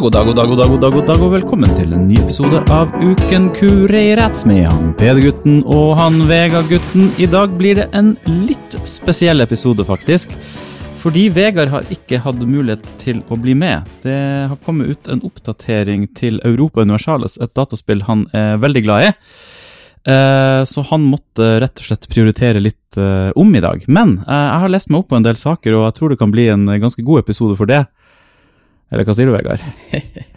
God dag, god dag, god dag, god dag, god dag, og velkommen til en ny episode av Uken Kureirats med han Peder-gutten og han Vegard-gutten. I dag blir det en litt spesiell episode, faktisk. Fordi Vegard har ikke hatt mulighet til å bli med. Det har kommet ut en oppdatering til Europa Universalis, et dataspill han er veldig glad i. Eh, Så han måtte rett og slett prioritere litt eh, om i dag. Men eh, jeg har lest meg opp på en del saker, og jeg tror det kan bli en ganske god episode for det. Eller hva sier du, Vegard?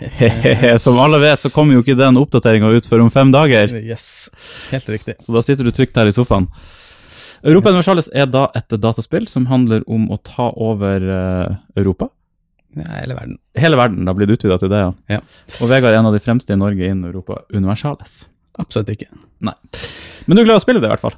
Som alle vet, så kommer jo ikke den oppdateringa ut før om fem dager. Yes, helt riktig. Så da sitter du trygt her i sofaen. Europa Universalis er da et dataspill som handler om å ta over Europa. Ja, hele verden. Hele verden Da blir det utvida til det, ja. Ja. Og Vegard er en av de fremste i Norge innen Europa Universalis. Absolutt ikke. Nei. Men du er glad i å spille det, i hvert fall.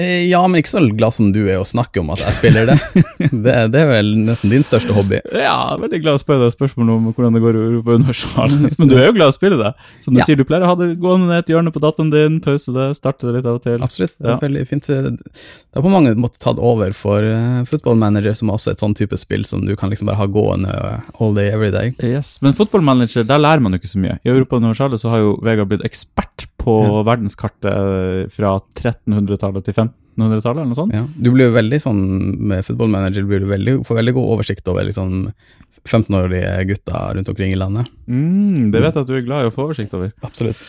Eh, Ja, men ikke så glad som du er å snakke om at jeg spiller det. det, det er vel nesten din største hobby. Ja, veldig glad å spørre deg spørsmål om hvordan det går i Europa Universalis. Men du er jo glad å spille det. Som du Ja. sier, du pleier å ha det gående ned et hjørne på dataen din, pause det, starte det litt av og til. Absolutt. Det er Ja. veldig fint. Det har på mange måter tatt over for uh, Football Manager, som er også et sånn type spill som du kan liksom bare ha gående eh, all day, every day. Yes, Men fotballmanager, der lærer man jo ikke så mye. I Europa Universalis så har jo Vegard blitt ekspert på verdenskartet eh, fra 1300-tallet til 1500-tallet, eller noe sånt. Ja. Du blir jo veldig sånn, med Football Manager blir du veldig, får veldig god oversikt over liksom 15-årige gutter rundt omkring i landet. Mm, det vet jeg at du er glad i å få oversikt over. Absolutt.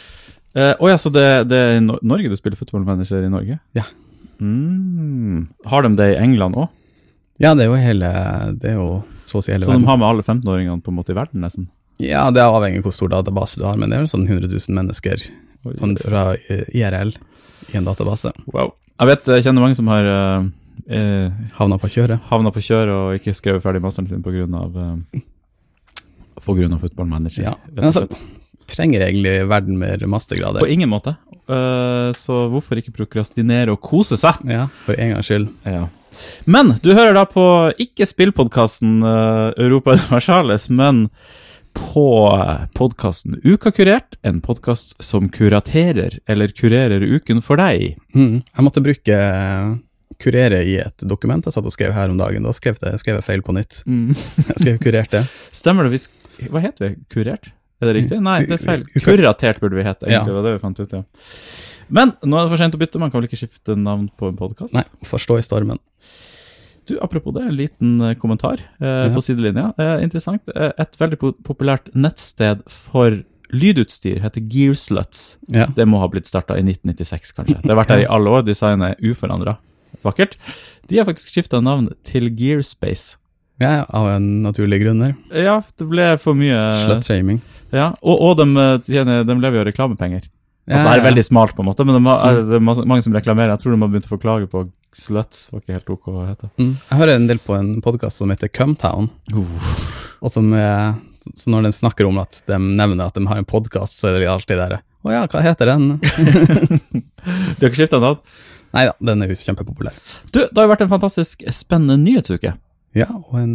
Å eh, ja, så det, det er i Norge du spiller fotballmanager i Norge? Ja. Mm. Har de det i England òg? Ja, det er jo hele, det er jo så å si hele Så de har med alle 15-åringene på en måte i verden, nesten? Ja, det er avhengig av hvor stor database du har, men det er jo sånn 100 000 mennesker sånn fra eh, IRL i en database. Wow. Jeg vet, jeg kjenner mange som har eh, eh, Havna på kjøret. havna på kjøret og ikke skrevet ferdig masteren sin på grunn av eh, på grunn av fotballmanager. Ja, men altså, trenger egentlig verden mer mastergrader? På ingen måte. Uh, så hvorfor ikke prokrastinere og kose seg? Ja, for en gangs skyld. Ja. Men du hører da på ikke spillpodkasten uh, Europa Universales, men på podkasten Uka kurert, en podkast som kuraterer eller kurerer uken for deg. Mm. Jeg måtte bruke eh, kurere i et dokument jeg satt og skrev her om dagen. Da skrev jeg, skrev jeg feil på nytt. Jeg skrev kurert det. Stemmer det? Hva heter vi? Kurert? Er det riktig? Nei, det er feil. Kuratert burde vi hete, egentlig. Ja. Det var det vi fant ut, ja. Men nå er det for sent å bytte, man kan vel ikke skifte navn på en podkast? Nei, forstå i stormen. Du, apropos det, en liten eh, kommentar eh, Ja. på sidelinja. Eh, interessant. Eh, et veldig populært nettsted for lydutstyr heter Gearsluts. Ja. Det må ha blitt starta i 1996, kanskje. Det har vært der i alle år. Designet er uforandra. Vakkert. De har faktisk skifta navn til Gearspace. ja, av en naturlig grunn der. Ja, det ble for mye Slutshaming. Ja, og, og de, eh, tjener, de lever jo av reklamepenger. Ja, altså, det er veldig smalt, på en måte, men det er, det er mange som reklamerer. Jeg tror de har begynt å få klage på sluts. var ikke helt ok å hete. Mm. Jeg hører en del på en podkast som heter Cumtown, og som så når de snakker om at de nevner at de har en podkast, så er det alltid der Å ja, hva heter den? De har ikke skifta navn? Nei da, den er jo kjempepopulær. Du, det har jo vært en fantastisk spennende nyhetsuke. Ja, og en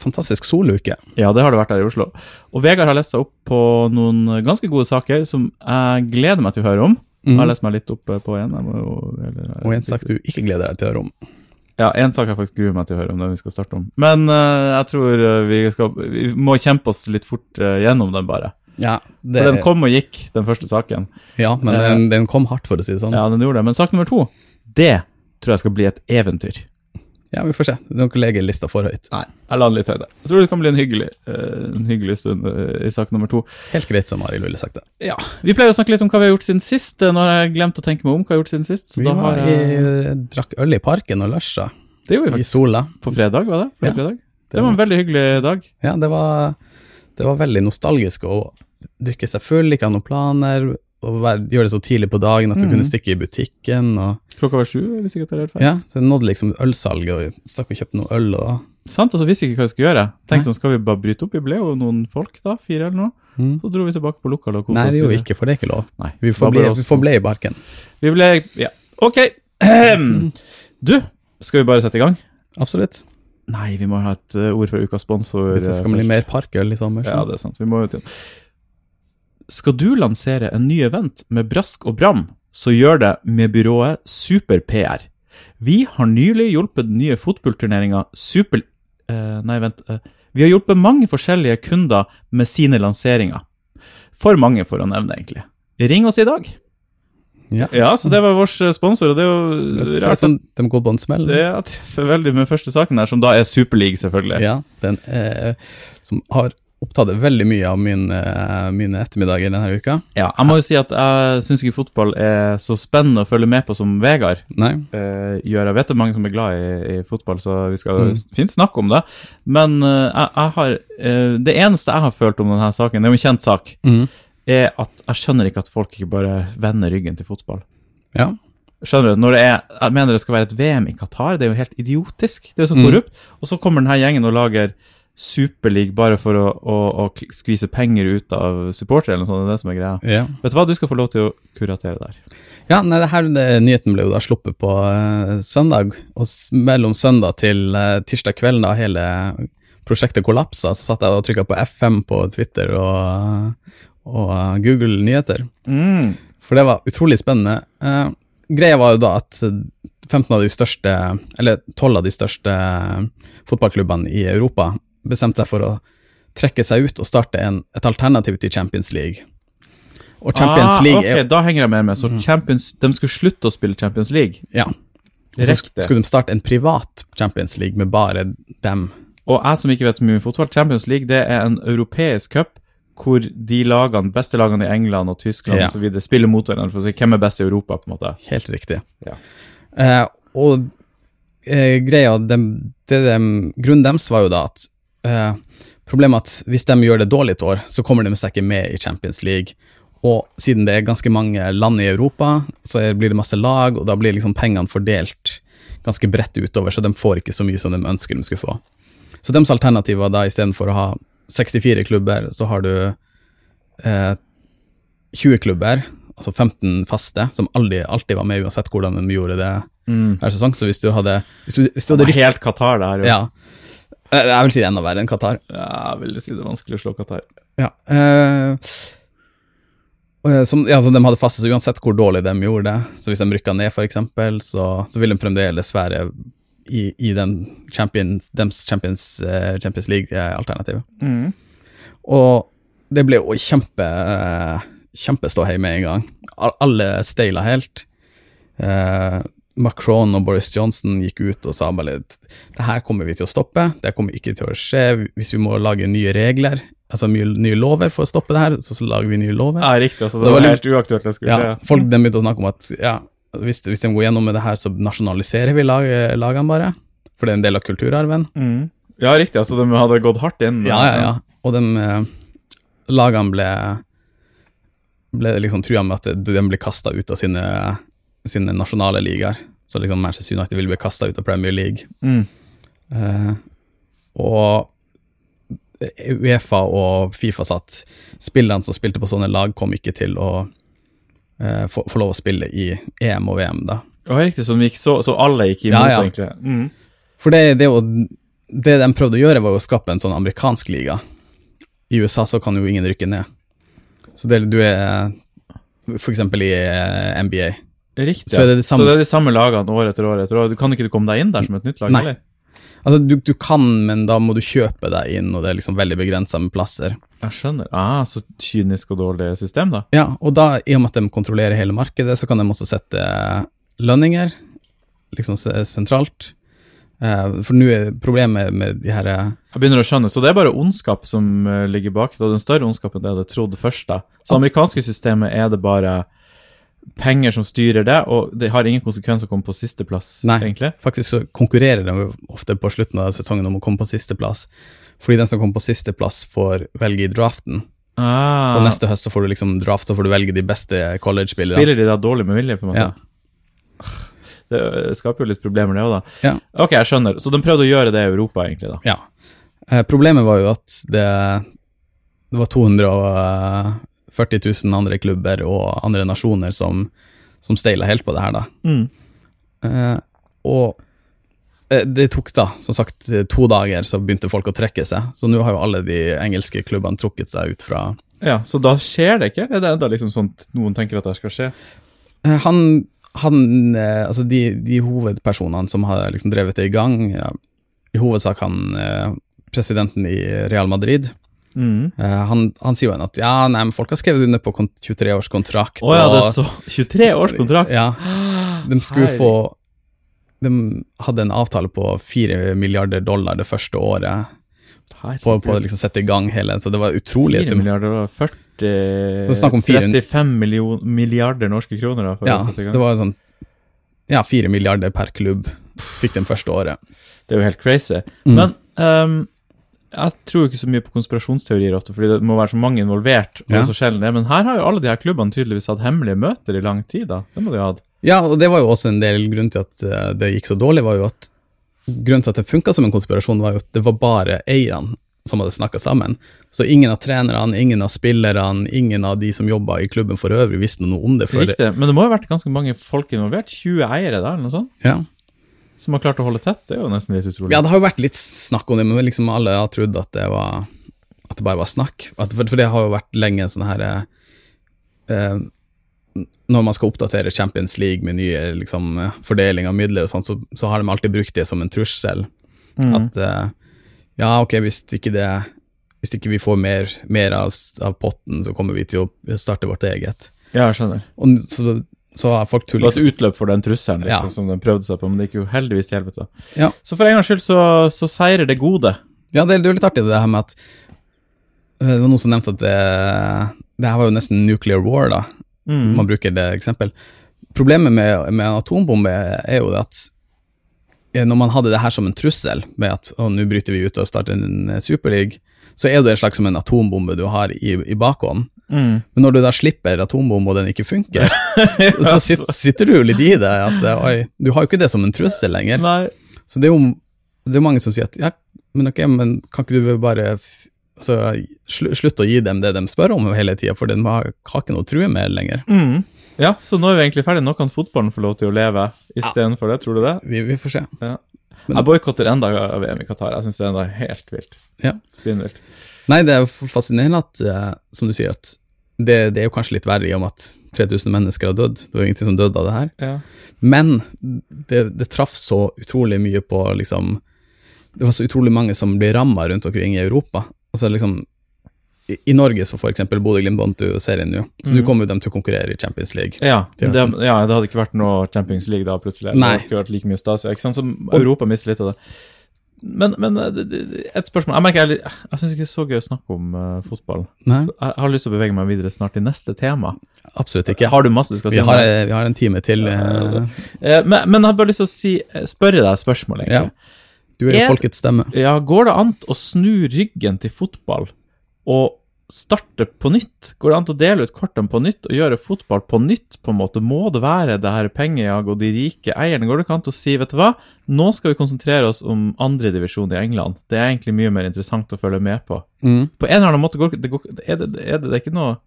fantastisk soluke. Ja, det har det vært her i Oslo. Og Vegard har lest seg opp på noen ganske gode saker som jeg gleder meg til å høre om. Jeg har lest meg litt opp på en. Jo, eller, Og en sak du ikke gleder deg til å høre om. Ja, en sak jeg faktisk gruer meg til å høre om, den vi skal starte om. Men uh, jeg tror eh, vi, skal, vi må kjempe oss litt fort uh, gjennom den, bare. Ja, det, For den kom og gikk, den første saken. ja men den, den kom hardt, for å si det sånn. Ja, den gjorde det. Men sak nummer to, det tror jeg skal bli et eventyr. Ja, vi får se. Du kan ikke legge lista for høyt. Nei, jeg la den litt høyt. Jeg tror det kan bli en hyggelig, eh, en hyggelig stund eh, i sak nummer to. Helt greit, som Arild ville sagt det. Ja, Vi pleier å snakke litt om hva vi har gjort siden sist. Nå har jeg glemt å tenke meg om hva jeg har gjort siden sist. Så Vi da har jeg... i, drakk øl i parken og lunsja Det gjorde vi i faktisk sola. på fredag, var det? Forrige Ja. fredag? Det var en veldig hyggelig dag. Ja, det var, det var veldig nostalgisk å drikke seg full, ikke ha noen planer, være, gjøre det så tidlig på dagen at du mm. kunne stikke i butikken. Og, Klokka var sju, hvis ikke jeg tar helt feil. ja, så jeg nådde liksom ølsalget, og stakk og kjøpte noe øl. Og, Sant, og så visste jeg ikke hva jeg skulle gjøre. Tenkte sånn, skal vi bare bryte opp? Vi ble jo noen folk da, fire eller noe. Mm. Så dro vi tilbake på lokal og koste Nei, det gjorde vi ikke, for det er ikke lov. Nei, Vi forble får, bli, bare oss vi får to. ble i parken. Vi ble, ja. Ok. Du, skal vi bare sette i gang? Absolutt. Nei, vi må ha et eh, ord fra ukas sponsor. Hvis det skal eh, bli mer parkøl i sommer. Ja, det er sant. Vi må jo til. Skal du lansere en ny event med brask og bram, så gjør det med byrået Super PR. Vi har nylig hjulpet den nye fotballturneringa Super... eh, nei, vent. eh, vi har hjulpet mange forskjellige kunder med sine lanseringer. For mange, for å nevne, egentlig. Ring oss i dag. Ja. Ja, så det var vår eh, sponsor, og det er jo Det ser rart som de går på en smell. Det treffer veldig med første saken her, som da er Superleague, selvfølgelig. Ja, den eh, som har opptatt veldig mye av min, eh, mine ettermiddager denne uka. Ja, jeg må jo si at jeg syns ikke fotball er så spennende å følge med på som Vegard Nei? eh, gjør. Jeg vet det er mange som er glad i, i fotball, så vi skal Mm. fint snakke om det. Men eh, jeg, jeg har eh, Det eneste jeg har følt om denne saken, det er jo en kjent sak, mm. er at jeg skjønner ikke at folk ikke bare vender ryggen til fotball. Ja. Skjønner du? Når det er, Jeg mener det skal være et VM i Qatar, det er jo helt idiotisk. Det er jo så Mm. Og så kommer denne gjengen og lager Superleague bare for å, å, å skvise penger ut av supportere, eller noe sånt. Det er det som er greia. ja. Vet du hva, du skal få lov til å kuratere der. Ja, nei, det her, det, nyheten ble jo da sluppet på uh, søndag, og mellom søndag til uh, tirsdag kvelden da hele prosjektet kollapsa, så satt jeg og trykka på F5 på Twitter og, og uh, Google Nyheter. Mm. For det var utrolig spennende. Greia var jo da at 15 av de største, eller 12 av de største fotballklubbene i Europa bestemte seg for å trekke seg ut og starte en, et alternativ til Champions League. Og Champions ah, League okay, er Mm. Da henger jeg mer med. Så Champions, de skulle slutte å spille Champions League. Ja. Og så skulle de starte en privat Champions League med bare dem. Og jeg som ikke vet så mye om fotball, Champions League det er en europeisk cup hvor de lagene, beste lagene i England og Tyskland Ja. videre spiller mot hverandre for å si hvem er best i Europa. på en måte. Helt riktig. Ja. Eh, og eh, greia, de, det de, grunnen deres var jo da at eh, Problemet er at hvis de gjør det dårlig et år, så kommer de seg ikke med i Champions League. Og siden det er ganske mange land i Europa, så blir det masse lag, og da blir liksom pengene fordelt ganske bredt utover, så de får ikke så mye som de ønsker de skulle få. Så deres alternativ var da istedenfor å ha 64 klubber, så har du eh, 20 klubber, altså 15 faste, som aldri, alltid var med uansett hvordan de gjorde det Mm. hver sesong. Så hvis du hadde Hvis du, hvis du hadde rykt, helt Qatar, der, jo. Ja. Eh, Jeg vil si det er enda verre enn Qatar. Ja, jeg vil si det er vanskelig å slå Qatar. Ja. eh, eh, som, ja, så de hadde faste, så uansett hvor dårlig de gjorde det, så hvis de rykka ned, eksempel, så, så vil de fremdeles være i, i den champion, dems Champions, eh, Champions League-alternativet. Mm. Og det ble jo kjempe kjempeståhei med en gang. Alle steila helt. Eh, Macron og Boris Johnson gikk ut og sa bare det her kommer vi til å stoppe, det kommer ikke til å skje hvis vi må lage nye regler, altså nye lover for å stoppe det her, så, så lager vi nye lover. Ja, riktig. Altså, Det det var var helt uaktuelt det skulle Ja, skje. folk de begynte å snakke om at ja, hvis, hvis de går gjennom med det her, så nasjonaliserer vi lag, lagene bare, for det er en del av kulturarven. Mm. Ja, riktig. Altså, de hadde gått hardt inn. Ja, ja, ja. Og de eh, lagene ble ble liksom trua med at de ble kasta ut av sine, sine nasjonale ligaer. Så liksom Manchester United ville bli kasta ut av Premier League. Mm. Uh, og Uefa og Fifa satt Spillerne som spilte på sånne lag, kom ikke til å uh, få, få lov å spille i EM og VM, da. Ja, riktig. Så, så, så alle gikk imot, Ja, ja. egentlig. Mm. For det, det, det de prøvde å gjøre, var å skape en sånn amerikansk liga. I USA så kan jo ingen rykke ned. Så det, du er for eksempel i eh, NBA. Riktig. Så er det de samme- så det er de samme lagene år etter år etter år. Du kan ikke komme deg inn der som et nytt lag, Nei. eller? Altså, du, du kan, men da må du kjøpe deg inn, og det er liksom veldig begrensa med plasser. Jeg skjønner. Ah, så kynisk og dårlig system, da. Ja, og da, i og med at de kontrollerer hele markedet, så kan de også sette lønninger, liksom sentralt. Eh, for nå er problemet med de her eh, Jeg begynner å skjønne. Så det er bare ondskap som eh, ligger bak det, og den større ondskapen det jeg hadde trodd først. da. Så det amerikanske systemet er det bare penger som styrer det, og det har ingen konsekvens å komme på sisteplass, egentlig. Faktisk så konkurrerer de ofte på slutten av sesongen om å komme på sisteplass. Fordi den som kommer på sisteplass, får velge i draften. Ah, Og neste høst så får du liksom draft, så får du velge de beste college-spillerne. Spiller de da dårlig med vilje, på en måte? Ja. Det øh, skaper jo litt problemer, det òg, da. Ja. Ok, jeg skjønner. Så de prøvde å gjøre det i Europa, egentlig, da. ja. Eh, problemet var jo at det, det var 240 000 andre klubber og andre nasjoner som, som steila helt på det her, da. Mm. Eh, og eh, det tok da, som sagt, to dager, så begynte folk å trekke seg. Så nå har jo alle de engelske klubbene trukket seg ut fra Ja, så da skjer det ikke? Er det enda liksom sånn noen tenker at det skal skje? Eh, Han, han Altså, de, de hovedpersonene som har liksom drevet det i gang, ja, i hovedsak han presidenten i Real Madrid, Mm. Uh, han, han sier jo en at ja, nei, men folk har skrevet under på 23 års kontrakt. oh, ja, det er så 23 års kontrakt? Ja, de skulle Herregud. få De hadde en avtale på 4 milliarder dollar det første året på, på å liksom sette i gang hele Så det var utrolige 4 summer. milliarder og 40 Så snakk om 400 35 million, milliarder norske kroner da, Ja, så det var sånn Ja, 4 milliarder per klubb fikk de første året. Det er jo helt crazy. Mm. Men ehm, jeg tror ikke så mye på konspirasjonsteorier, ofte, fordi det må være så mange involvert. og Ja. så sjelden det. Men her har jo alle de her klubbene tydeligvis hatt hemmelige møter i lang tid. da. Det må de ha hatt. Ja, og det var jo også en del grunn til at eh, det gikk så dårlig, var jo at grunnen til at det funka som en konspirasjon, var jo at det var bare eierne som hadde snakka sammen. Så ingen av trenerne, ingen av spillerne, ingen av de som jobba i klubben for øvrig, visste noe om det. Riktig. Men det må jo ha vært ganske mange folk involvert. 20 eiere der, eller noe sånt, ja. Som har klart å holde tett. Det er jo nesten litt utrolig. ja, det har jo vært litt snakk om det, men liksom alle har trodd at det var At det bare var snakk. At, for, for det har jo vært lenge en sånn her eh, eh, Når man skal oppdatere Champions League med nye liksom, eh, fordeling av midler og sånn, så, så har de alltid brukt det som en trussel. Mm. At eh, ja, ok, hvis ikke det hvis ikke vi får mer, mer av, av potten, så kommer vi til å starte vårt eget. Ja, jeg skjønner. Og så, så har folk Det var et utløp for den trusselen liksom, Ja. som de prøvde seg på, men det gikk jo heldigvis til helvete. Ja. Så for en gangs skyld så, så seirer det gode. Ja, det, det er jo litt artig det her med at eh, Det var noen som nevnte at det, det her var jo nesten nuclear war, da. Mm. Man bruker det eksempel. Problemet med, med en atombombe er jo det at eh, når man hadde det her som en trussel, med at å, nå bryter vi ut og starter en superleague, så er det en slags som en atombombe du har i, i bakhånd. Mm. Men når du da slipper atombombe og den ikke funker, så sitter, sitter du jo litt i det. At eh, oi, du har jo ikke det som en trussel lenger. Nei. Så det er jo det er mange som sier at ja, men ok, men kan ikke du bare altså, slu, slutte å gi dem det de spør om hele tida, for den har har ikke noe å true med lenger. Mm. Ja, så nå er vi egentlig ferdig. Nå kan fotballen få lov til å leve istedenfor det, tror du det? Vi, vi får se. Ja. Men- Jeg boikotter enda VM i Qatar. Jeg syns det er enda helt vilt. Ja. Spinnvilt. Nei, det er jo fascinerende at, eh, som du sier, at det, det er jo kanskje litt verre i og med at 3000 mennesker har dødd. Det var jo ingenting som døde av det her. Ja. Men det, det traff så utrolig mye på liksom Det var så utrolig mange som ble ramma rundt omkring i Europa. Altså liksom I, i Norge så for eksempel Bodø-Glimt vant jo serien nå, så nå Mhm. kommer jo dem til å konkurrere i Champions League. Ja, Det er ja, det hadde ikke vært noe Champions League da, plutselig. Nei. Det hadde ikke vært like mye stas. Ikke sant? Så Europa mister litt av det. Men, men eh, et spørsmål Jeg merker jeg, jeg syns ikke det er så gøy å snakke om uh, fotball. Nei, Så jeg har lyst til å bevege meg videre snart til neste tema. absolutt ikke. Har du masse du skal si? Vi har, vi har en time til. Uh... Uh, men, men jeg har bare lyst til å si, eh, spørre deg et spørsmål, egentlig. Du er jo folkets stemme. Ja, går det an å snu ryggen til fotball og starte på nytt? Går det an å dele ut kortene på nytt og gjøre fotball på nytt, på en måte? Må det være det her pengejaget og de rike eierne? Går det ikke an å si, vet du hva, nå skal vi konsentrere oss om andredivisjon i England. Det er egentlig mye mer interessant å følge med på. Mm. På en eller annen måte går det, går, er, det, er det, det er ikke noe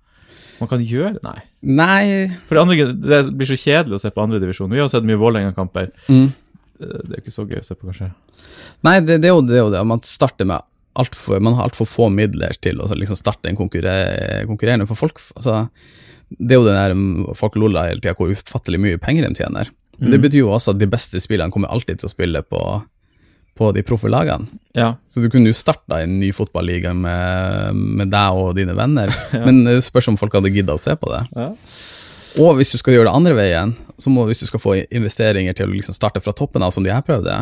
man kan gjøre? Nei. Nei For det, andre, det blir så kjedelig å se på andredivisjon. Vi har sett mye Vålerenga-kamper. mm. Det er jo ikke så gøy å se på, kanskje. Nei, det, det, er jo, det det. Man starter med alt for, Man har altfor få midler til å liksom starte en konkurre- konkurrerende. For folk altså, Det er jo det der mm, folk loller hele tida, hvor ufattelig mye penger de tjener. Men det Mm. betyr jo også at de beste spillerne kommer alltid til å spille på, på de proffe lagene. Ja. Så du kunne jo starta en ny fotballiga med, med deg og dine venner, men det spørs om folk hadde gidda å se på det. ja. Og hvis du skal gjøre det andre veien, så må hvis du skal få investeringer til å liksom starte fra toppen av, som de her prøvde,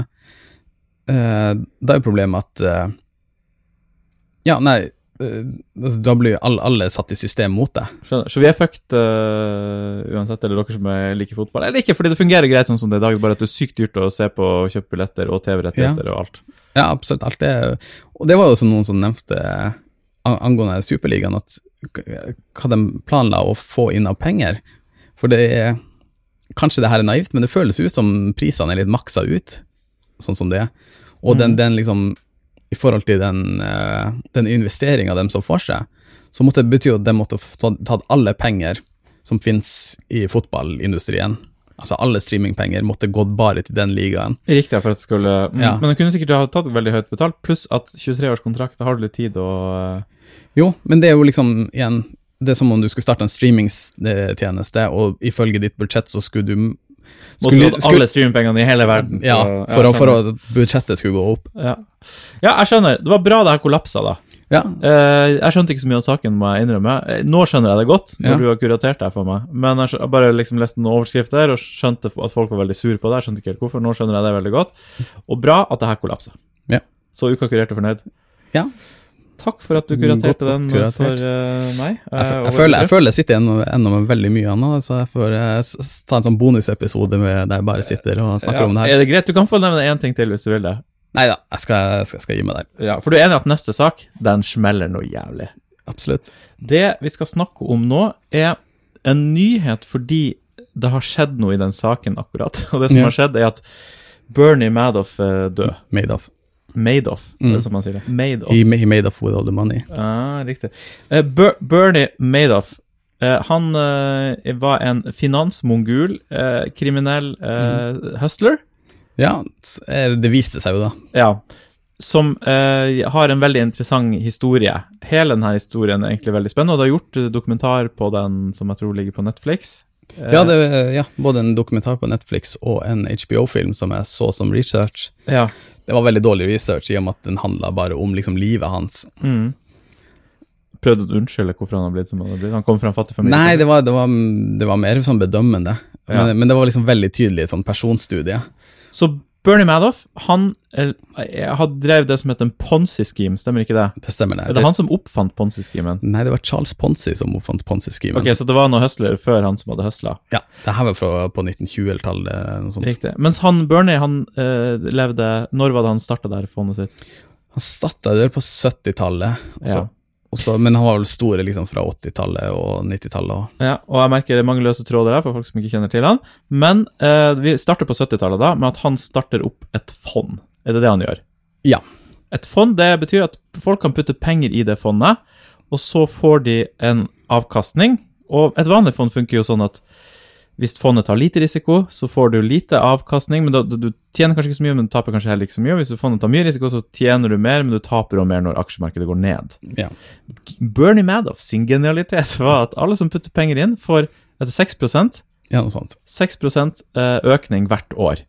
eh, da er jo problemet at eh, Ja, nei, eh, altså, da blir jo alle, alle satt i system mot deg. Skjønner. Så vi er fucked uh, uansett, eller dere som er liker fotball. Eller ikke, fordi det fungerer greit sånn som det er i dag, bare at det er sykt dyrt å se på og kjøpe billetter og TV-rettigheter og alt. Ja, absolutt. Alt det Og det var jo også noen som nevnte angående Superligaen, at hva de planla å få inn av penger. For det er Kanskje det her er naivt, men det føles ut som prisene er litt maksa ut, sånn som det er. Og den, den liksom I forhold til den, uh, den investeringa de så for seg, så måtte det bety at de måtte tatt alle penger som finnes i fotballindustrien. Altså alle streamingpenger måtte gått bare til den ligaen. Riktig, for at det skulle mm, Ja. Men de kunne sikkert ha tatt veldig høyt betalt, pluss at 23-årskontrakt, da har du litt tid å øh, Jo, men det er jo liksom igjen det er som om du skulle starte en streamingtjeneste, og ifølge ditt budsjett så skulle du Måtte du hatt alle streampengene i hele verden. Ja, for, å, for at budsjettet skulle gå opp. ja. ja, jeg skjønner. Det var bra det her kollapsa, da. Ja, Eh, jeg skjønte ikke så mye av saken, må jeg innrømme. Eh, Nå skjønner jeg det godt, når Ja. du har kuratert det for meg. Men jeg har jeg bare liksom leste noen overskrifter og skjønte at folk var veldig sur på det. Jeg skjønte ikke helt hvorfor. Nå skjønner jeg det veldig godt. Og bra at det her kollapsa. Ja. Så Uka kurerte fornøyd. ja. Takk for at du kuraterte godt, godt den kuratert. for uh, meg. Jeg, jeg, jeg, føler, jeg føler jeg sitter ennå med veldig mye nå, så jeg får eh, s- ta en sånn bonusepisode der jeg bare sitter og snakker ja, om det her. Er det greit? Du kan få nevne én ting til hvis du vil det. Nei da, jeg skal, skal, skal gi meg der. Ja, For du er enig at neste sak, den smeller noe jævlig. Absolutt. Det vi skal snakke om nå, er en nyhet fordi det har skjedd noe i den saken akkurat. Og det som Ja. har skjedd, er at Bernie Madoff er død. Made of. Madoff, er Mm. som man sier det? Madoff. He, he made off with all the money. Ah, riktig. Uh, Ber Bernie Madoff, uh, han uh, var en finansmongul, eh, kriminell mm. hustler. Ja, eh, det viste seg jo da. Ja. Som eh, har en veldig interessant historie. Hele denne historien er egentlig veldig spennende, og det har gjort eh, dokumentar på den som jeg tror ligger på Netflix. Eh, Ja, det, ja, både en dokumentar på Netflix og en HBO-film som jeg så som research. ja. Det var veldig dårlig research i og med at den handla bare om liksom livet hans. Mm. Prøvde å unnskylde hvorfor han har blitt som han har blitt. Han kom fra en fattig familie. Nei, det var, det var, det var mer sånn bedømmende. Ja. Men, men det var liksom veldig tydelig sånn personstudie. Så Bernie Madoff, han hadde har drevet det som heter en Ponzi-scheme, stemmer ikke det? Det stemmer, det. Er det han som oppfant Ponzi-schemen? Nei, det var Charles Ponzi som oppfant Ponzi-schemen. Ok, så det var noen hustler før han som hadde hustla? Ja, det her var fra, på 1920-tallet, noe sånt. Riktig. Mens han Bernie, han eh, levde Når var det han starta der fondet sitt? Han starta det på 70-tallet, Altså, Ja. Og så- men han var vel store liksom fra 80-tallet og 90-tallet. og- Ja, og jeg merker det er mange løse tråder der for folk som ikke kjenner til han. Men eh, vi starter på 70-tallet da, med at han starter opp et fond. Er det det han gjør? Ja. Et fond det betyr at folk kan putte penger i det fondet, og så får de en avkastning. Og et vanlig fond funker jo sånn at hvis fondet tar lite risiko, så får du lite avkastning, men da, du, tjener kanskje ikke så mye, men du taper kanskje heller ikke så mye. Hvis fondet tar mye risiko, så tjener du mer, men du taper også mer når aksjemarkedet går ned. Ja. Bernie Madoff sin genialitet var at alle som putter penger inn, får etter 6 ja, noe sånt. 6 eh, økning hvert år.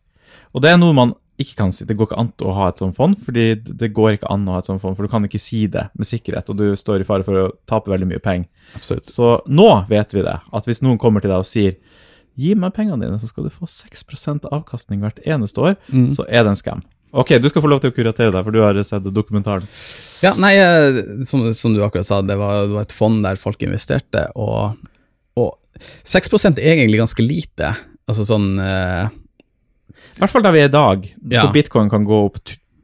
Og det er noe man ikke kan si. Det går ikke an å ha et sånt fond, fordi det går ikke an å ha et sånt fond, for du kan ikke si det med sikkerhet, og du står i fare for å tape veldig mye penger. Så nå vet vi det, at hvis noen kommer til deg og sier gi meg pengene dine, så skal du få 6% avkastning hvert eneste år, så er det en skam. Ok, du skal få lov til å kuratere deg, for du har sett dokumentaren. Ja, nei, eh, som, som du akkurat sa, det var, det var et fond der folk investerte, og, og 6 er egentlig ganske lite. Altså sånn uh, I hvert fall der vi er i dag, Ja. hvor bitcoin kan gå opp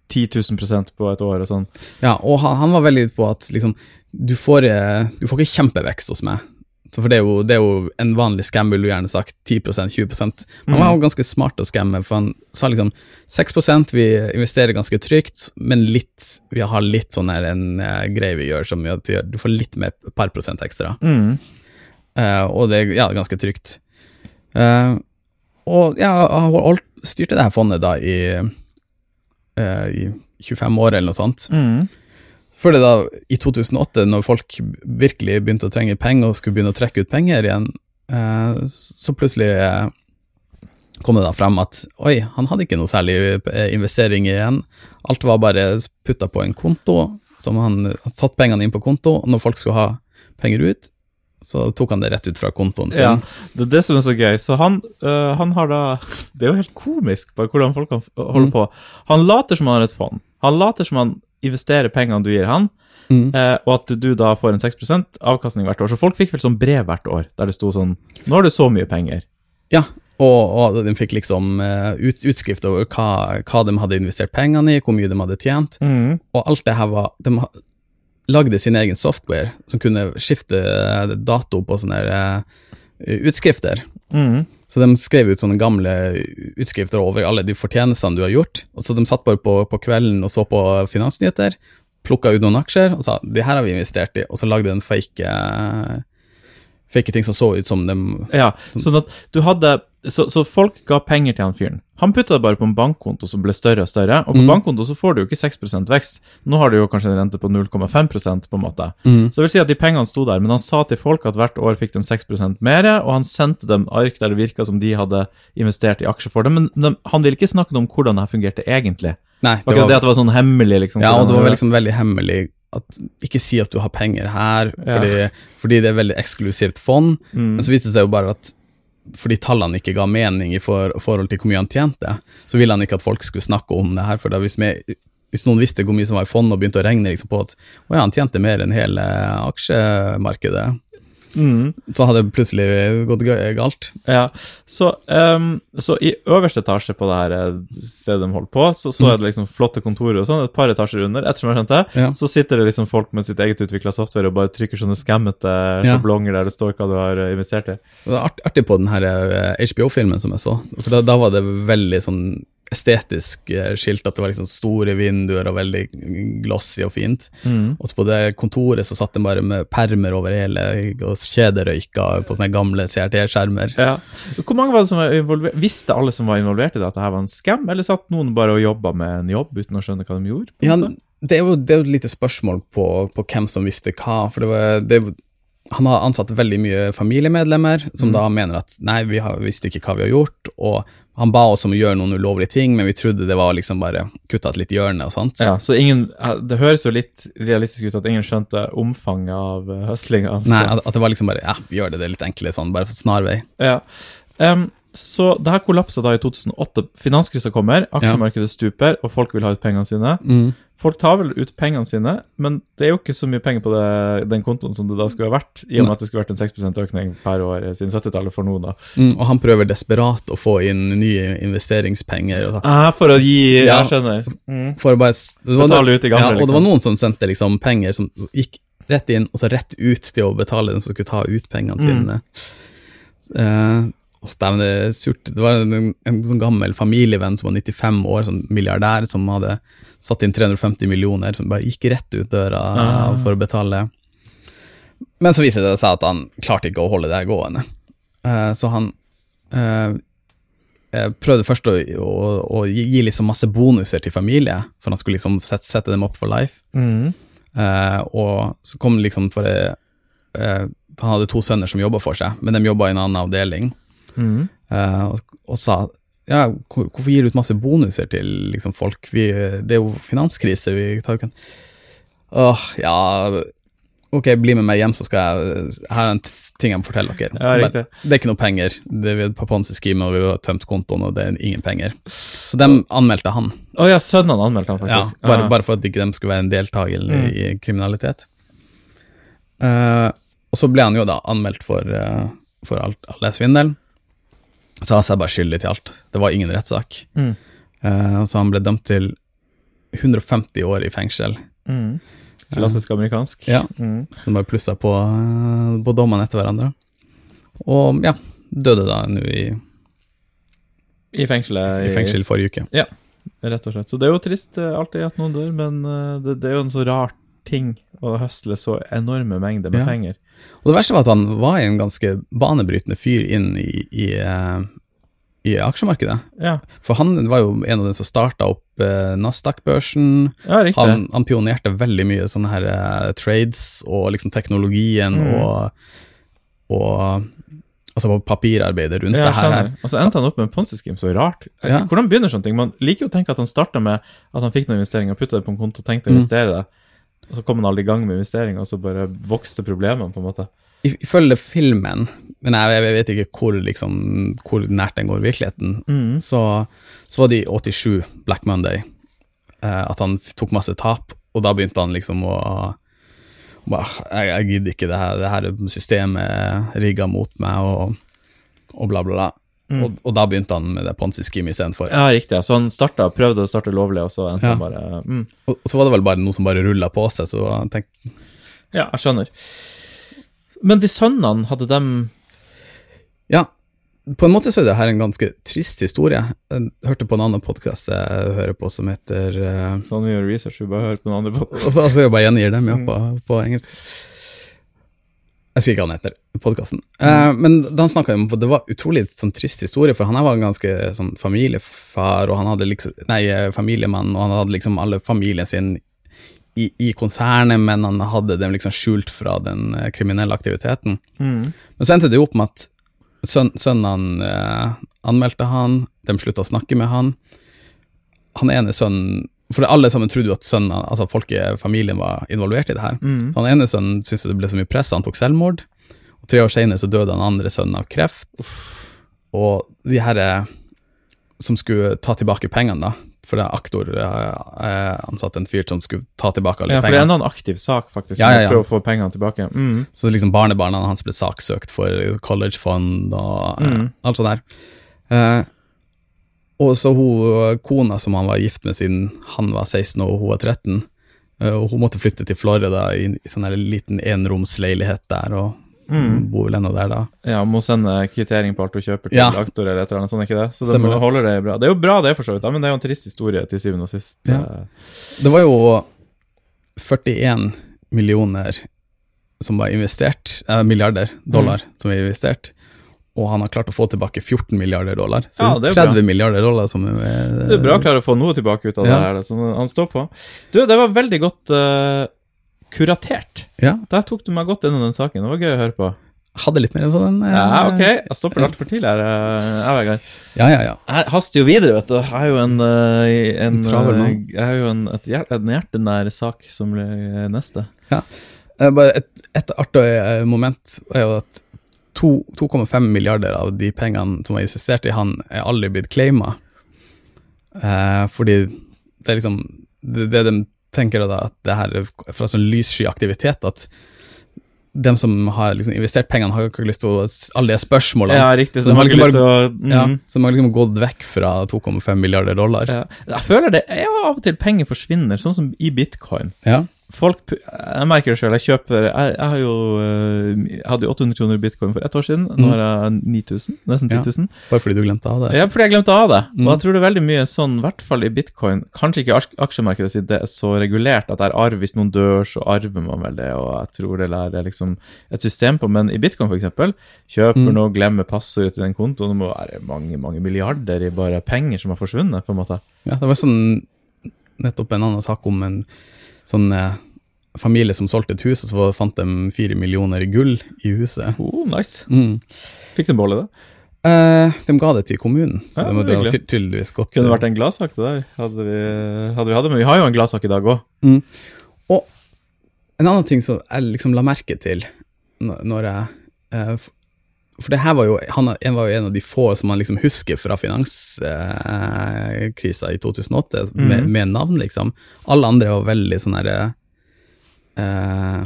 10 000 på et år og sånn. Ja, og han, han var veldig på at liksom, du får, eh, du får ikke kjempevekst hos meg. For det er, jo, det er jo en vanlig scam, ville du gjerne sagt 10% 20 Han var jo ganske smart å skamme, for han sa liksom 6% vi investerer ganske trygt, men litt, vi har litt sånn her en uh, greie vi gjør som gjør at du får litt et par prosent ekstra. Mm. Uh, og det er ja, ganske trygt. Uh, og ja, han styrte det her fondet da i, i 25 år eller noe sånt. Mm. Før det da, i 2008, når folk virkelig begynte å trenge penger og skulle begynne å trekke ut penger igjen, eh, så plutselig eh, kom det da frem at oi, han hadde ikke noe særlig eh, investering igjen. Alt var bare putta på en konto, som han han satt pengene inn på konto, og når folk skulle ha penger ut, så tok han det rett ut fra kontoen sin. Ja, det er det som er så gøy. Så han, øh, han har da Det er jo helt komisk bare hvordan folk kan holde Mm. på. Han later som han har et fond. Han later som han investerer pengene du gir han, Mm. eh, og at du, da får en 6% avkastning hvert år. Så folk fikk vel sånn brev hvert år der det sto sånn Nå har du så mye penger. Ja, og, og de fikk liksom eh, ut, utskrift over hva, hva de hadde investert pengene i, hvor mye de hadde tjent. Og alt det her var De lagde sin egen software som kunne skifte dato på sånne eh, utskrifter. Mm. Så de skrev ut sånne gamle utskrifter over alle de fortjenestene du har gjort. Og så de satt bare på, på kvelden og så på finansnyheter, plukka ut noen aksjer og sa det her har vi investert i, og så lagde de en fake, eh, fake ting som så ut som dem Ja, sånn at du hadde så, så folk ga penger til han fyren. Han putta det bare på en bankkonto som ble større og større, og på Mm. bankkonto så får du jo ikke 6% vekst. Nå har du jo kanskje en rente på 0,5% på en måte. Mm. Så det vil si at de pengene sto der, men han sa til folk at hvert år fikk de 6% mer, og han sendte dem ark der det virka som de hadde investert i aksjer for dem, men de, han ville ikke snakke om hvordan det her fungerte egentlig. Nei, Var ikke det, det at det var sånn hemmelig, liksom? Ja, og det var liksom veldig hemmelig at Ikke si at du har penger her, fordi, fordi det er veldig eksklusivt fond. Mm. Men så viste det seg jo bare at fordi tallene ikke ga mening i for, forhold til hvor mye han tjente, så ville han ikke at folk skulle snakke om det her. For hvis, vi, hvis noen visste hvor mye som var i fond og begynte å regne liksom på at å ja, han tjente mer enn hele aksjemarkedet, Mm. så hadde det plutselig gått galt. Ja, så, um, så i øverste etasje på det her eh, stedet de holdt på, så, så er det liksom flotte kontorer og sånn, et par etasjer under, ettersom jeg skjønte, Ja. så sitter det liksom folk med sitt eget utvikla software og bare trykker sånne skammete Ja. sjablonger der det står hva du har eh, investert i. Det var artig på den her eh, HBO-filmen som jeg så, for da, da var det veldig sånn estetisk eh, skilt, at det var liksom store vinduer og veldig glossy og fint. Mm. Og på det kontoret så satt de bare med permer over hele, og kjederøyka på sånne gamle CRT-skjermer. Ja. Hvor mange var det som var involvert? Visste alle som var involvert i det at det her var en scam, eller satt noen bare og jobba med en jobb uten å skjønne hva de gjorde? Ja, det er jo, det er jo et lite spørsmål på, på hvem som visste hva, for det var, det, han har ansatt veldig mye familiemedlemmer som da mener at nei, vi har, visste ikke hva vi har gjort, og han ba oss om å gjøre noen ulovlige ting, men vi trodde det var liksom bare kutta et litt hjørne og sånt. Ja, så ingen, Det høres jo litt realistisk ut at ingen skjønte omfanget av uh, høslinga. Nei, at, det var liksom bare ja, gjør det, det er litt enklere sånn, bare snarvei. Ja. Um, så det her kollapsa da i 2008. Finanskrisa kommer, aksjemarkedet stuper, og folk vil ha ut pengene sine. Folk tar vel ut pengene sine, men det er jo ikke så mye penger på det, den kontoen som det da skulle ha vært, i og med at det skulle vært en 6% økning per år siden 70-tallet for noen, da. Mm, og han prøver desperat å få inn nye investeringspenger. Ah, for å gi Ja. Jeg skjønner. Mm. for å bare, det Betale ut de gamle, ja, og det liksom. var noen som sendte liksom penger som gikk rett inn, og så rett ut til å betale den som skulle ta ut pengene sine. Mm. Uh, det er surt. Det var en, en sånn gammel familievenn som var 95 år, sånn milliardær, som hadde satt inn 350 millioner, som bare gikk rett ut døra Ah. for å betale. Men så viser det seg at han klarte ikke å holde det gående. Uh, så han eh, prøvde først å, å, å gi, liksom masse bonuser til familie, for han skulle liksom sette, sette dem opp for life. Mm. Uh, og så kom liksom for det, eh, Han hadde to sønner som jobba for seg, men de jobba i en annen avdeling, Mm. Uh, og, og sa ja, hvor, hvorfor gir du ut masse bonuser til liksom, folk? Vi, det er jo finanskrise. vi tar ikke en Åh, ja Ok, bli med meg hjem, så skal jeg Her er en ting jeg må fortelle dere. Ja, det er ikke noe penger. Det er på Ponzi-scheme, og vi har tømt kontoen, og det er ingen penger. Så de anmeldte han. Å ja, sønnene anmeldte han Ja, faktisk. bare, Ah. bare for at ikke de skulle være en deltaker Mm. i kriminalitet. Uh, og så ble han jo da anmeldt for, uh, for all, all svindel. Så han seg bare skyldig til alt. Det var ingen rettssak. Mm. Uh, så han ble dømt til 150 år i fengsel. Mm. Klassisk amerikansk. Ja. Mm. Så bare plussa på, eh, på dommene etter hverandre. Og ja, døde da nå i, I fengselet. i fengsel forrige uke. Ja, Rett og slett. Så det er jo trist eh, alltid at noen dør, men det, det er jo en så rar ting å høsle så enorme mengder med Ja. penger. Og det verste var at han var en ganske banebrytende fyr inn i, i, eh, i aksjemarkedet. Ja, For han var jo en av dem som starta opp eh, Nasdaq-børsen. ja. Han, han pionerte veldig mye sånne her eh, trades og liksom teknologien Mm. og, og Altså på papirarbeidet rundt ja, det her. Og så endte han opp med en Ponzi-scheme, så rart. Ja. Hvordan begynner sånne ting? Man liker jo å tenke at han starta med at han fikk noen investeringer, putta det på en konto og tenkte å Mm. investere det. Og så kom han aldri i gang med investeringer, og så bare vokste problemene, på en måte. Ifølge filmen, men jeg, jeg vet ikke hvor, liksom, hvor nært den går i virkeligheten, Mm. så, så var det i 87, Black Monday, eh, at han tok masse tap, og da begynte han liksom å å bare, jeg, jeg gidder ikke det her, det her systemet rigga mot meg, og, og bla, bla, bla. Mm. Og, og da begynte han med det Ponzi-scheme istedenfor. Ja, riktig. ja. Så han starta, prøvde å starte lovlig, og så endte Ja. han bare mm. Og, og så var det vel bare noe som bare rulla på seg, så han tenkte Ja, jeg skjønner. Men de sønnene, hadde dem Ja, på en måte så er det her en ganske trist historie. Jeg hørte på en annen podkast jeg hører på som heter uh... Sånn vi gjør research, vi bare hører på andre Og så altså, jeg bare gjengir dem ja, på, på engelsk. Jeg husker ikke hva han heter, podkasten. Uh, men da han snakka om Det var utrolig sånn trist historie, for han her var en ganske sånn familiefar, og han hadde liksom Nei, eh, familiemann, og han hadde liksom alle familien sin i, i konsernet, men han hadde dem liksom skjult fra den uh, kriminelle aktiviteten. Mm. Men så endte det jo opp med at søn, sønnen uh, anmeldte han, de slutta å snakke med han. Han ene sønnen For alle sammen trodde jo at sønnen, altså folk i familien var involvert i det her. Mm. Så han ene sønnen syntes det ble så mye press, han tok selvmord. Og tre år senere så døde han andre sønnen av kreft. Og de her eh, som skulle ta tilbake pengene, da, for det er aktor eh, eh, ansatt en fyr som skulle ta tilbake alle Ja, for det er pengene. enda en aktiv sak, faktisk. Ja, ja, ja. Prøve å få pengene tilbake. Mm. Så liksom barnebarna hans ble saksøkt for collegefond og eh, Mm. alt sånt der. Eh, og så hun kona som han var gift med siden han var 16 og hun var 13, eh, og hun måtte flytte til Florida i, i sånn liten enromsleilighet der, og Mm. bor vel ennå der da. Ja, må sende kvittering på alt du kjøper til Ja. aktor eller et eller annet sånt, ikke det? Så det. holder det bra. Det er jo bra det, for så vidt, men det er jo en trist historie til syvende og sist. Ja. Eh, Det var jo 41 millioner som var investert, eh, milliarder dollar som var investert, og han har klart å få tilbake 14 milliarder dollar. Så Ja, det er er 30 milliarder dollar som er, Det er bra å klare å få noe tilbake ut av Ja. det her, som så han står på. Du, det var veldig godt eh, kuratert. Ja, Der tok du meg godt gjennom den saken. Det var gøy å høre på. hadde litt mer enn sånn. eh, Ja, ok. Jeg stopper altfor tidlig her, eh, jeg, Vegard. Ja, ja, ja. Jeg haster jo videre, vet du. Jeg har jo en, eh, en, En eh. Jeg har jo en, et, en hjertenær sak som blir neste. Ja. Bare et, et artig eh, moment er jo at 2,5 milliarder av de pengene som var insistert i han, er aldri blitt claima. Eh, fordi det er liksom det, det de tenker da, at det her er fra sånn lyssky aktivitet, at de som har liksom investert pengene, har ikke lyst til å alle de spørsmålene. Ja, riktig. Så Så de har liksom, til å mm. Ja, så de har liksom gått vekk fra 2,5 milliarder dollar. Ja. Jeg føler det er av og til penger forsvinner, sånn som i bitcoin. Ja. Folk, Jeg merker det sjøl. Jeg kjøper jeg, jeg har jo eh, jeg hadde jo 800 kroner i bitcoin for ett år siden. Nå Mm. har jeg 9000. Nesten 10 000. Bare fordi du glemte av det. Ja, fordi jeg glemte av det. Mm. Og jeg tror det er veldig mye sånn, i hvert fall i bitcoin Kanskje ikke aks- aksjemarkedet sitt det er så regulert at det er arv. Hvis noen dør, så arver man vel det, og jeg tror det er liksom et system på. Men i bitcoin, eksempel, kjøper Mm. noe, glemmer passordet til den kontoen, det må være mange, mange milliarder i bare penger som har forsvunnet, på en måte. Ja, det var sånn nettopp en annen sak om en sånn eh, familie som solgte et hus, og så fant de fire millioner i gull i huset. Oh, nice. Mm. Fikk de beholde det? Eh, de ga det til kommunen, så Ja, det hyggelig. ty tydeligvis godt. Kunne det vært en gladsak, det der. Hadde vi, hadde vi hatt det, men vi har jo en gladsak i dag òg. mm. Og en annen ting som jeg liksom la merke til når jeg eh, For det her var jo han var jo en av de få som man liksom husker fra finanskrisa i 2008, med, Mhm. med navn, liksom. Alle andre var veldig sånn herre eh,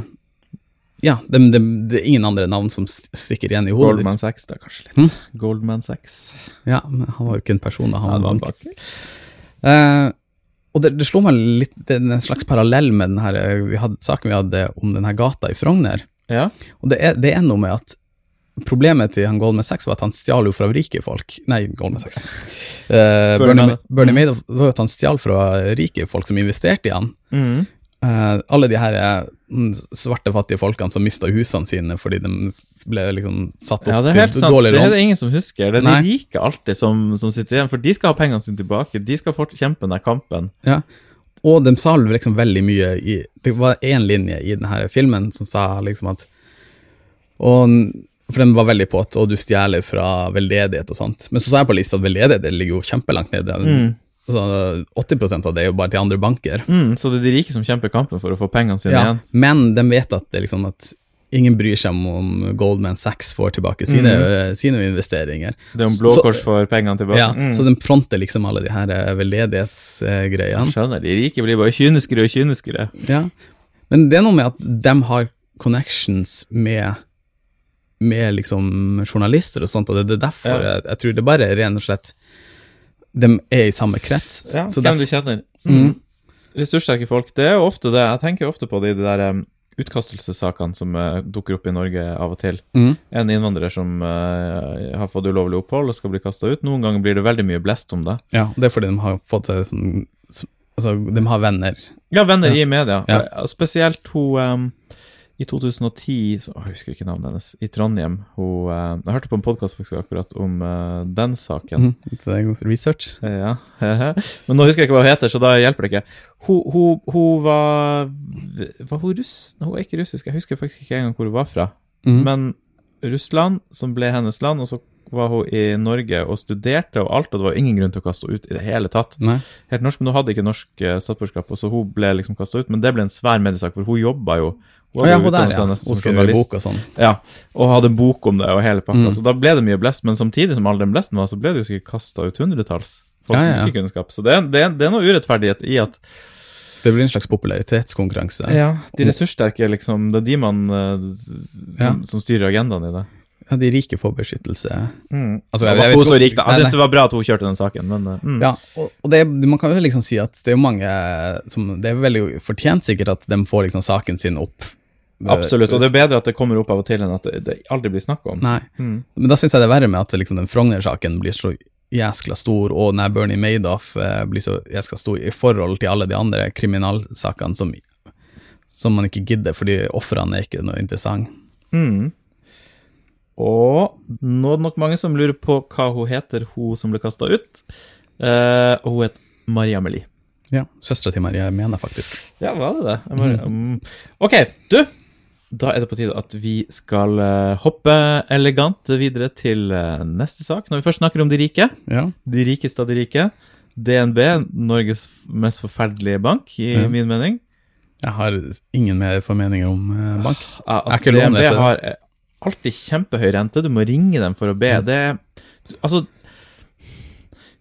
Ja, det, det, det er ingen andre navn som stikker igjen i hodet. Goldman Sachs, da, kanskje litt. Hm? Goldman Sachs. Ja, men han var jo ikke en person, da. Han Ja, var bak. Eh, og det, det slo meg litt Det er en slags parallell med den her, eh, vi hadde, saken vi hadde om denne gata i Frogner. Ja. Og det er, det er noe med at Problemet til han Goldman Sachs var at han stjal jo fra rike folk. Nei, Goldman Sachs. Uh, Bernie Bernie, Madoff. Var at han stjal fra rike folk som investerte i han. Mm. Uh, alle de her eh, svarte, fattige folkene som mista husene sine fordi de ble liksom satt opp Ja, det er helt til sant. dårlig Det er det ingen som husker. Det er Nei. de rike alltid som, som sitter igjen, for de skal ha pengene sine tilbake. De skal fort kjempe den kampen. Ja. Og de sa liksom veldig mye i Det var én linje i denne filmen som sa liksom at og, For den var veldig på at å, du stjeler fra veldedighet og sånt. Men så sa jeg på lista at veldedighet ligger jo kjempelangt nede. Mm. Altså, 80% av det er jo bare til andre banker. Mm, så det er de rike som kjemper kampen for å få pengene sine Ja, igjen. men de vet at, det liksom at ingen bryr seg om om Goldman Sachs får tilbake sine, Mm. sine investeringer. Det er om Blå Kors får pengene tilbake. Ja, mm. Så de fronter liksom alle de her eh, veldedighetsgreiene. Jeg skjønner, de rike blir bare kyniskere og kyniskere. Ja, men det er noe med at de har connections med med liksom journalister og sånt, og det er derfor Ja. jeg, jeg tror det bare er ren og slett De er i samme krets. Ja, så hvem du kjenner. Mm. Mm. Ressurssterke folk. Det er jo ofte det. Jeg tenker ofte på det i de der um, utkastelsessakene som uh, dukker opp i Norge av og til. Mm. En innvandrer som uh, har fått ulovlig opphold og skal bli kasta ut. Noen ganger blir det veldig mye blest om det. Ja, det er fordi de har fått seg sånn Altså, de har venner. Ja, venner Ja. i media. Ja. Spesielt hun um, i 2010 så, Jeg husker ikke navnet hennes. I Trondheim. Hun, uh, jeg hørte på en podkast akkurat om uh, den saken. Mm, det er god research. Ja. Men nå husker jeg ikke hva hun heter, så da hjelper det ikke. Hun, hun, hun var Var hun russ? Hun er ikke russisk, jeg husker faktisk ikke engang hvor hun var fra. Mm. Men Russland, som ble hennes land, og så var hun i Norge og studerte og alt, og det var ingen grunn til å kaste henne ut i det hele tatt. Nei. Helt norsk, men hun hadde ikke norsk eh, statsborgerskap, og så hun ble liksom kasta ut. Men det ble en svær mediesak, for hun jobba jo Å ja, hun der, ja. Hun skrev bok og sånn. Ja, og hadde bok om det og hele pakka. Mm. Så da ble det mye blest, men samtidig som all den blesten var, så ble det jo sikkert kasta ut hundretalls folk Ja, ja, som ikke kunnskap. Så det, det, det er noe urettferdighet i at Det blir en slags popularitetskonkurranse. ja, de ressurssterke, liksom, det er de man eh, som, Ja. som styrer agendaen i det. Ja, de rike får beskyttelse. Mm. Altså, Jeg jeg jeg, vet hun så rik, da. Jeg syns det var bra at hun kjørte den saken, men eh, mm. Ja, og, og det, man kan jo liksom si at det er jo mange som Det er veldig fortjent sikkert at de får liksom saken sin opp. Absolutt, og det er bedre at det kommer opp av og til enn at det, det aldri blir snakk om. Nei, Mm. men da syns jeg det er verre med at liksom den Frogner-saken blir så jæskla stor, og her Bernie Madoff eh, blir så jæskla stor i forhold til alle de andre kriminalsakene som, som man ikke gidder, fordi ofrene er ikke noe interessant. Mm. Og nå er det nok mange som lurer på hva hun heter, hun som ble kasta ut. Eh, og hun het Maria Amelie. Ja, Søstera til Maria mener faktisk. Ja, var det det? Jeg mm. Ok, du. Da er det på tide at vi skal eh, hoppe elegant videre til eh, neste sak. Når vi først snakker om de rike, Ja, de rikeste av de rike. DNB, Norges mest forferdelige bank, i Ja. min mening. jeg har ingen mer formeninger om eh, bank. Ja, altså, DNB vet har alltid kjempehøy rente. Du må ringe dem for å be. Det Altså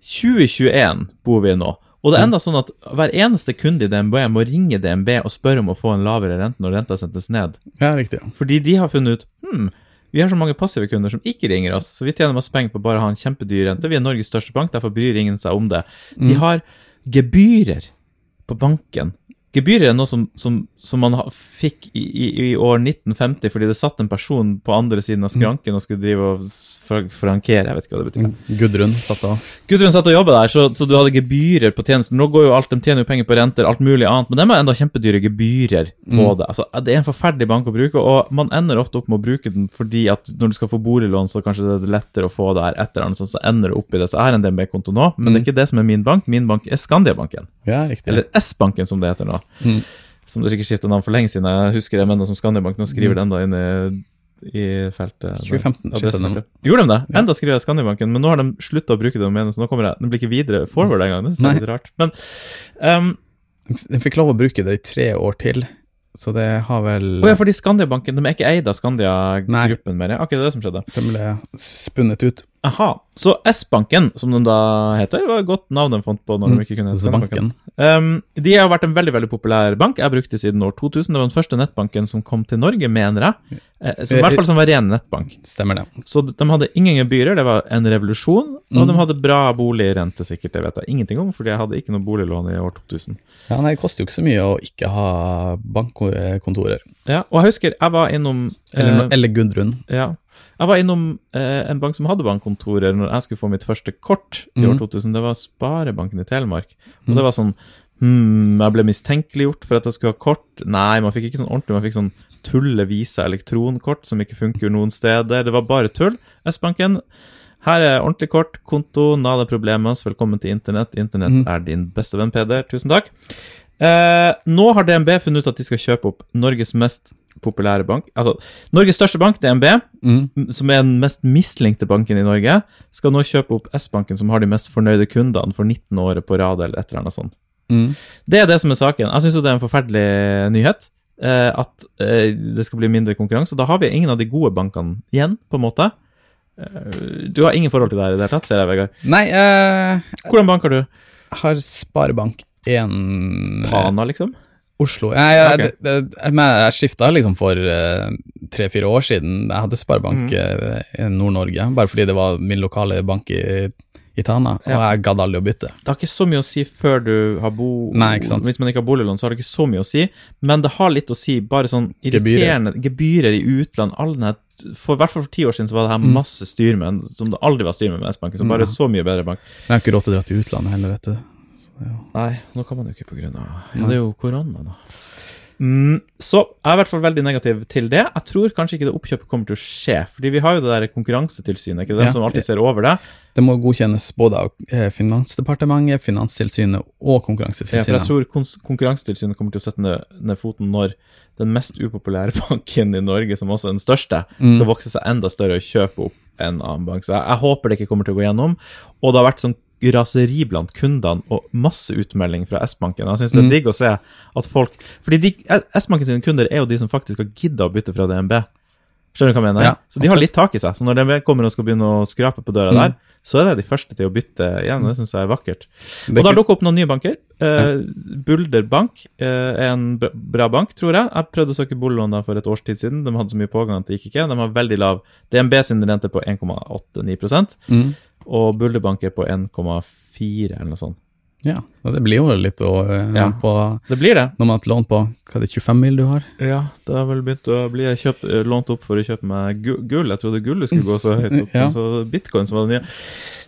2021 bor vi i nå. Og det er enda sånn at hver eneste kunde i DNB må ringe DNB og spørre om å få en lavere rente når renta settes ned. Ja, riktig. Fordi de har funnet ut hm, vi har så mange passive kunder som ikke ringer oss, så vi tjener masse penger på bare å ha en kjempedyr rente. Vi er Norges største bank, derfor bryr ingen seg om det. De har gebyrer på banken. Gebyrer er noe som, som, som man fikk i, i, i år 1950 fordi det satt en person på andre siden av skranken og skulle drive og frankere, jeg vet ikke hva det betyr. Gudrun satt og Gudrun satt og jobba der, så, så du hadde gebyrer på tjenesten. Nå går jo alt, De tjener jo penger på renter, alt mulig annet, men de har enda kjempedyre gebyrer på det. Altså, Det er en forferdelig bank å bruke, og man ender ofte opp med å bruke den fordi at når du skal få boliglån, så kanskje det er lettere å få det her etter den, så så ender du opp i det. Så jeg har en DNB-konto nå, men det er ikke det som er min bank. Min bank er Skandiabanken. Ja, riktig. Eller S-banken, som det heter nå. Mm. Som du sikkert skifta navn for lenge siden. Jeg husker det men som Skandiabank. Nå skriver den da inn i, i feltet. 2015 skiftet adressefeltet. Gjorde de det? Enda skriver jeg Skandiabanken, men nå har de slutta å bruke det domenet, så nå kommer jeg Den blir ikke videre forward engang. Det er litt rart. Men um, Den fikk lov å bruke det i tre år til, så det har vel Å ja, fordi Skandiabanken de er ikke eid av. Skandia-gruppen mer? Ja, Ok, det er det som skjedde. Den ble spunnet ut. Aha. Så S-banken, som den da heter, var et godt navn de fant på når de ikke kunne hete S-banken. Um, de har vært en veldig veldig populær bank. Jeg brukte de siden år 2000. Det var den første nettbanken som kom til Norge, mener jeg. Eh, som, I hvert fall som var ren nettbank. Stemmer det. Så de hadde ingen gebyrer, det var en revolusjon. Og Mm. de hadde bra boligrente, sikkert. Det vet jeg ingenting om, fordi jeg hadde ikke noe boliglån i år 2000. Ja, nei, Det koster jo ikke så mye å ikke ha bankkontorer. Ja, Og jeg husker jeg var innom Eller, eh, eller Gudrun. Ja. Jeg var innom eh, en bank som hadde bankkontorer når jeg skulle få mitt første kort i år Mhm. 2000. Det var Sparebanken i Telemark. Og det var sånn Hm, jeg ble mistenkeliggjort for at jeg skulle ha kort. Nei, man fikk ikke sånn ordentlig, man fikk sånn tulle-visa elektronkort som ikke funker noen steder. Det var bare tull. S-banken, her er ordentlig kort, konto, nada problemas, velkommen til internett. Internett mm. er din beste venn, Peder. Tusen takk. Eh, nå har DNB funnet ut at de skal kjøpe opp Norges mest populære bank. Altså, Norges største bank, DNB, Mm. som er den mest mislinkte banken i Norge, skal nå kjøpe opp S-banken, som har de mest fornøyde kundene for 19 året på rad, eller et eller annet sånt. Mm. Det er det som er saken. Jeg syns det er en forferdelig nyhet. Eh, at eh, det skal bli mindre konkurranse. Og da har vi ingen av de gode bankene igjen, på en måte. Eh, du har ingen forhold til det her i det hele tatt, ser jeg, Vegard. Nei, jeg Hvordan bank har du? har Sparebank1 Tana, liksom? Oslo. Jeg, jeg, okay. det, jeg, jeg skifta liksom for eh, tre-fire år siden. Jeg hadde Sparebank Mhm. eh, i Nord-Norge, bare fordi det var min lokale bank i, i Tana, og jeg gadd aldri å bytte. Det har ikke så mye å si før du har bo... Nei. Hvis man ikke har boliglån, så har det ikke så mye å si, men det har litt å si, bare sånn Gebyrer. irriterende gebyrer i utland, all den her for, I hvert fall for ti år siden så var det her Mm. masse styr med, som det aldri var styr med med S-banken, så bare ja. så mye bedre bank. Jeg har ikke råd til å dra til utlandet heller, vet du. Ja. Nei, nå kan man jo ikke på grunn av Ja, det er jo korona, da. Mm, så jeg er i hvert fall veldig negativ til det. Jeg tror kanskje ikke det oppkjøpet kommer til å skje, fordi vi har jo det der konkurransetilsynet, ikke det, Ja. dem som alltid ser over det. Det må godkjennes både av eh, Finansdepartementet, Finanstilsynet og Ja, for jeg tror Konkurransetilsynet kommer til å sette ned, ned foten når den mest upopulære banken i Norge, som også er den største, Mm. skal vokse seg enda større og kjøpe opp en annen bank. Så jeg, jeg håper det ikke kommer til å gå gjennom. Og det har vært sånn raseri blant kundene og masse utmelding fra S-banken. Jeg syns det er Mm. digg å se at folk Fordi S-banken sine kunder er jo de som faktisk har gidda å bytte fra DNB. Skjønner du hva jeg mener? Ja, så de har litt tak i seg. Så når DNB kommer og skal begynne å skrape på døra Mm. der, så er det de første til å bytte igjen. Det syns jeg er vakkert. Og da er dukker opp noen nye banker. Eh, Bulder Bank eh, er en bra- bank, tror jeg. Jeg prøvde å søke boliglån for et års tid siden. De hadde så mye pågang at det gikk ikke. De har veldig lav DNB sin rente på 1,89 Mm. Og Bulderbank er på 1,4 eller noe sånt. Ja, og det blir jo litt å, eh, Ja. på Det blir det. Når man har et lån på hva er det, 25 mil du har? Ja, det har vel begynt å bli kjøpt, eh, lånt opp for å kjøpe meg gull. Jeg trodde gullet skulle gå så høyt opp, Ja. så bitcoin som var det nye.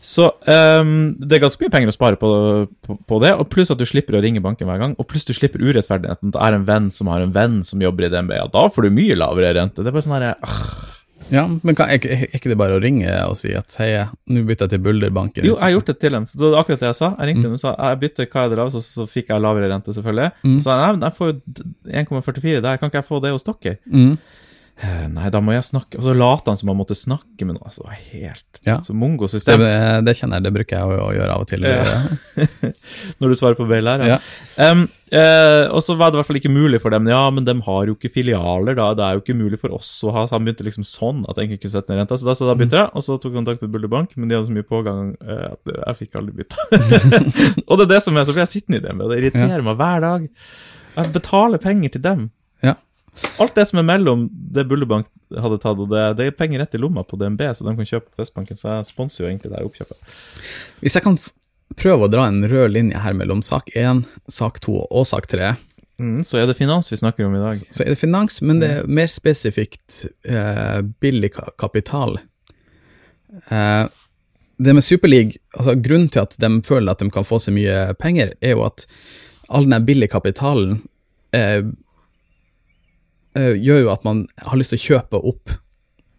Så um, det er ganske mye penger å spare på, på, på det, og pluss at du slipper å ringe banken hver gang, og pluss du slipper urettferdigheten. Det er en venn som har en venn som jobber i DNB, ja, da får du mye lavere rente. Det er bare sånn herre ah. Ja, men kan, er, er ikke det bare å ringe og si at hei, nå bytter jeg til Bulderbanken? Jo, jeg har gjort det til dem. Så det var akkurat det jeg sa. Jeg ringte dem og sa jeg bytter hva er det laveste, så, så fikk jeg lavere rente, selvfølgelig. Mm. Så jeg jeg får jo 1,44 der, kan ikke jeg få det hos dere? Mm. Eh, Nei, da må jeg snakke. Og så later han som han måtte snakke med noe. Altså, helt Ja. Så Det, det kjenner jeg, det bruker jeg å, å gjøre av og til. Ja. Når du svarer på mail her, Ja. ja. Um, uh, og så var det i hvert fall ikke mulig for dem. Ja, men de har jo ikke filialer, da. Det er jo ikke mulig for oss å ha Så han begynte liksom sånn at jeg ikke kunne sette ned renta. Så da, så da begynte jeg, og så tok jeg kontakt med Bulder Bank, men de hadde så mye pågang uh, at jeg fikk aldri bytta. og det er det som er, så blir jeg sittende i det, og det irriterer meg hver dag. Jeg betaler penger til dem. Alt det som er mellom det Bullebank hadde tatt, og det, det er penger rett i lomma på DNB, så de kan kjøpe Vestbanken, så jeg sponser jo egentlig det oppkjøpet. Hvis jeg kan prøve å dra en rød linje her mellom sak 1, sak 2 og sak 3, Mm, så er det finans vi snakker om i dag. så er det finans, men det er mer spesifikt eh, billig kapital. Eh, det med Superleague, altså grunnen til at de føler at de kan få så mye penger, er jo at all den billige kapitalen eh, gjør jo at man har lyst til å kjøpe opp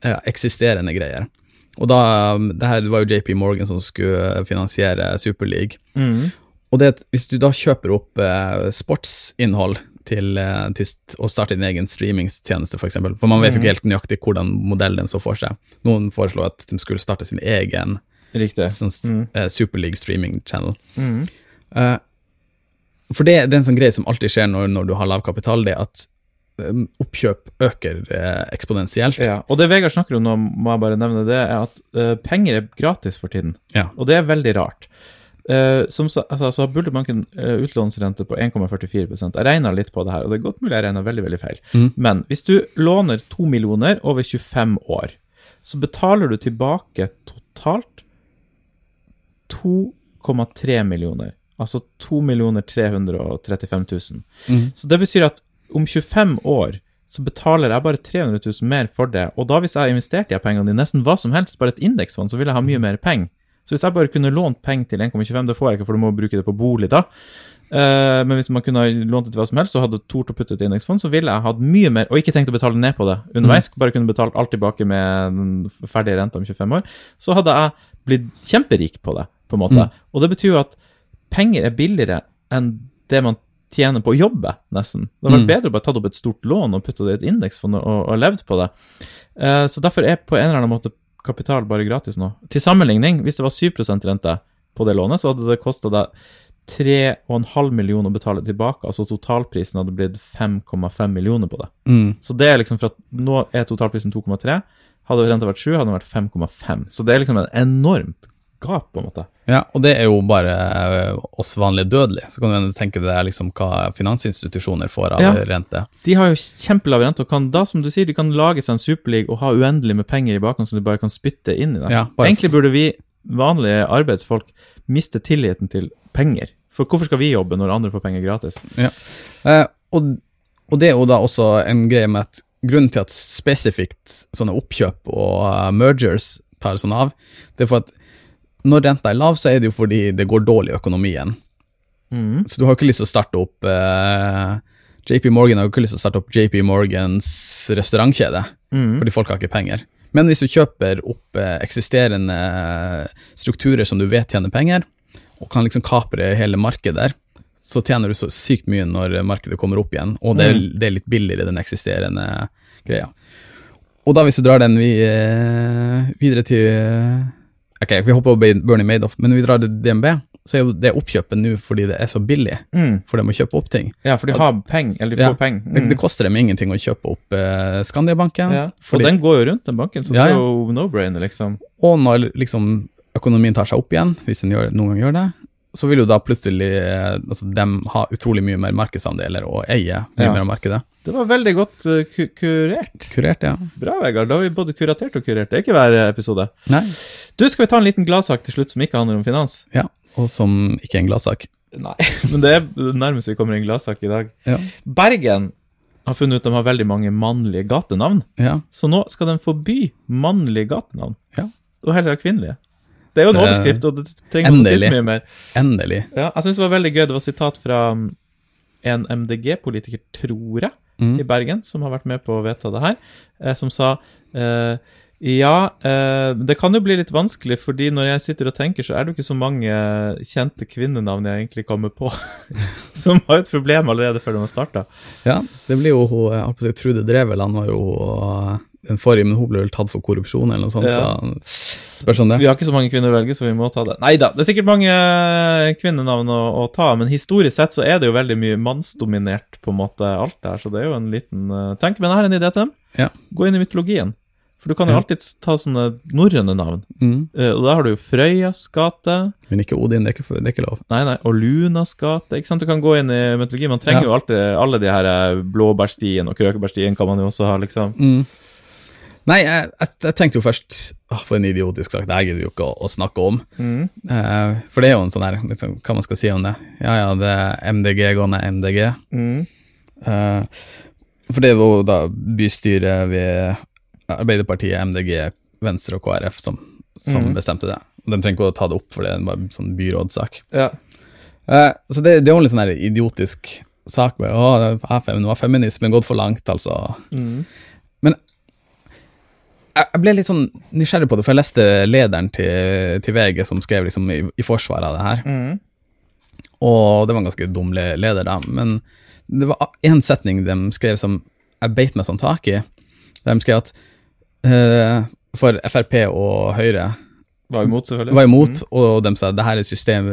eh, eksisterende greier. Og da, det her var jo JP Morgan som skulle finansiere Superleague. Mm. Og det hvis du da kjøper opp eh, sportsinnhold til, eh, til å starte din egen streamingstjeneste, f.eks., for, eksempel, for man vet jo ikke helt nøyaktig hvordan modellen så for seg. Noen foreslo at de skulle starte sin egen sånn, Mm. eh, Superleague streaming channel. Mm. Uh, for det, det er en sånn greie som alltid skjer når, når du har lav kapital, det at eh, oppkjøp øker eh, eksponentielt. Ja, og det Vegard snakker om nå, må jeg bare nevne det, er at eh, penger er gratis for tiden. Ja. Og det er veldig rart. Eh, som altså, så har Bulderbanken uh, utlånsrente på 1,44 Jeg regna litt på det her, og det er godt mulig jeg regna veldig veldig feil. Mm. Men hvis du låner 2 millioner over 25 år, så betaler du tilbake totalt 2,3 millioner. Altså 2 335 000. Mm. Så det betyr at om 25 år så betaler jeg bare 300 000 mer for det. Og da hvis jeg har investert de pengene i nesten hva som helst, bare et indeksfond, så vil jeg ha mye mer penger. Så hvis jeg bare kunne lånt penger til 1,25, det får jeg ikke, for du må bruke det på bolig da. Eh, men hvis man kunne lånt det til hva som helst, og hadde tort å putte det i indeksfond, så ville jeg hatt mye mer, og ikke tenkt å betale ned på det underveis, bare kunne betalt alt tilbake med den ferdige renta om 25 år, så hadde jeg blitt kjemperik på det, på en måte. Og det betyr jo at penger er billigere enn det man tjener på å jobbe, nesten. Det hadde vært Mm. bedre å bare tatt opp et stort lån og putta det i et indeksfond og, og levd på det. Eh, så derfor er på en eller annen måte kapital bare gratis nå. Til sammenligning, hvis det var 7% rente på det lånet, så hadde det kosta deg 3,5 millioner å betale tilbake. Altså totalprisen hadde blitt 5,5 millioner på det. Mm. Så det er liksom for at nå er totalprisen 2,3. Hadde renta vært 7, hadde den vært 5,5. Så det er liksom en enormt gap, på en måte. Ja, og det er jo bare eh, oss vanlige dødelige. Så kan du tenke deg liksom hva finansinstitusjoner får av Ja. rente. De har jo kjempelav rente, og kan da, som du sier, de kan lage seg en superleague og ha uendelig med penger i bakhånd som de bare kan spytte inn i det. Ja, bare- Egentlig burde vi vanlige arbeidsfolk miste tilliten til penger. For hvorfor skal vi jobbe når andre får penger gratis? Ja. Eh, og, og det er jo da også en greie med at grunnen til at spesifikt sånne oppkjøp og eh, mergers tar sånn av, det er for at når renta er lav, så er det jo fordi det går dårlig i økonomien. Mm. Så du har ikke lyst til å starte opp eh, JP Morgan har jo ikke lyst til å starte opp JP Morgans restaurantkjede, Mm. fordi folk har ikke penger. Men hvis du kjøper opp eh, eksisterende strukturer som du vet tjener penger, og kan liksom kapre hele markedet der, så tjener du så sykt mye når markedet kommer opp igjen, og det er, det er litt billigere den eksisterende greia. Og da hvis du drar den vi, eh, videre til eh, Ok, vi hopper over Bernie Madoff, men når vi drar til DNB, så er jo det oppkjøpet nå fordi det er så billig Mm. for dem å kjøpe opp ting. Ja, for de har penger, eller de Ja, får penger. Det, Mm. det koster dem ingenting å kjøpe opp eh, Skandiabanken. Ja. Og fordi- den går jo rundt, den banken, så Ja, det er jo no-brainer, liksom. Og når liksom økonomien tar seg opp igjen, hvis den gjør, noen gang gjør det, så vil jo da plutselig eh, altså, dem ha utrolig mye mer markedsandeler og eie mye Ja. mer av markedet. Det var veldig godt uh, ku kurert. Kurert, ja. Bra, Vegard. Da har vi både kuratert og kurert. Det er ikke hver episode. Nei. Du, skal vi ta en liten gladsak til slutt som ikke handler om finans? Ja, og som ikke er en gladsak. Nei, men det er nærmest vi kommer en gladsak i dag. Ja. Bergen har funnet ut de har veldig mange mannlige gatenavn, Ja. så nå skal de forby mannlige gatenavn. Ja. Og heller ha kvinnelige. Det er jo en overskrift, og det trenger man å si så mye mer. Endelig. Ja, jeg syns det var veldig gøy. Det var sitat fra um, en MDG-politiker, tror jeg, Mm. i Bergen, som har vært med på å vedta det her, eh, som sa eh, ja, eh, det kan jo bli litt vanskelig, fordi når jeg sitter og tenker, så er det jo ikke så mange kjente kvinnenavn jeg egentlig kommer på, som har et problem allerede før de har starta. Ja, det blir jo hun, Trude Dreveland var jo den forrige, men hun ble vel tatt for korrupsjon eller noe sånt, Ja. så spørs om det. Vi har ikke så mange kvinner å velge, så vi må ta det. Nei da, det er sikkert mange kvinnenavn å, å ta, men historisk sett så er det jo veldig mye mannsdominert, på en måte, alt det her, så det er jo en liten uh, tenk. Men jeg har en idé til dem. Ja. Gå inn i mytologien. For du kan jo Ja. alltid ta sånne norrøne navn. Mm. Uh, og da har du jo Frøyas gate, Men ikke Odin, det er ikke, det er ikke lov. nei, nei, og Lunas gate. Ikke sant? Du kan gå inn i mytologi. Man trenger Ja. jo alltid alle de her eh, blåbærstien og krøkebærstien kan man jo også ha, liksom. Mm. Nei, jeg, jeg, jeg tenkte jo først Åh, for en idiotisk sak, det gidder vi jo ikke å, å snakke om. Mm. Uh, for det er jo en sånn her, liksom, hva man skal si om det. Ja ja, det er MDG gående MDG. Mm. Uh, for det var jo da bystyret ved Arbeiderpartiet, MDG, Venstre og KrF som, som mm. bestemte det. Og De trenger ikke å ta det opp, for det er bare en sånn byrådssak. Ja. Uh, så det, det er jo en litt sånn her idiotisk sak. Bare, å, nå har feminismen gått for langt, altså. Mm. Jeg ble litt sånn nysgjerrig på det, for jeg leste lederen til, til VG som skrev liksom i, i forsvaret av det her, Mm. og det var en ganske dum leder, da, men det var én setning de skrev som jeg beit meg sånn tak i. Der de skrev at uh, for Frp og Høyre Var imot, selvfølgelig. var imot, og de sa det her er system,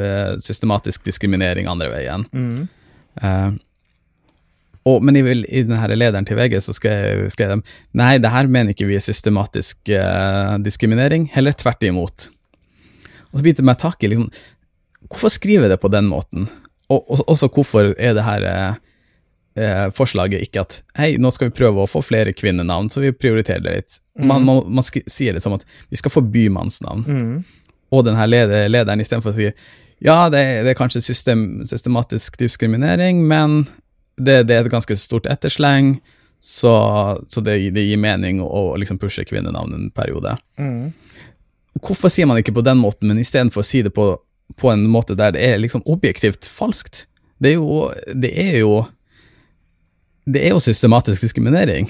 systematisk diskriminering andre veien. Mm. Eh, og, men i, i denne lederen til VG så skrev, skrev de nei, det her mener ikke vi er systematisk eh, diskriminering, heller tvert imot. Og så biter det meg tak i liksom, hvorfor skriver jeg det på den måten? Og også, også hvorfor er det her eh, eh, forslaget ikke at hei, nå skal vi prøve å få flere kvinnenavn, så vi prioriterer det litt. Man, man, man skri- sier det som at vi skal forby mannsnavn Mm. og denne leder, lederen istedenfor å si ja, det, det er kanskje system, systematisk diskriminering, men det, det er et ganske stort ettersleng, så, så det, det gir mening å liksom pushe kvinnenavn en periode. Mm. Hvorfor sier man ikke på den måten, men istedenfor å si det på, på en måte der det er liksom objektivt falskt? Det er jo, det er jo det er jo systematisk diskriminering.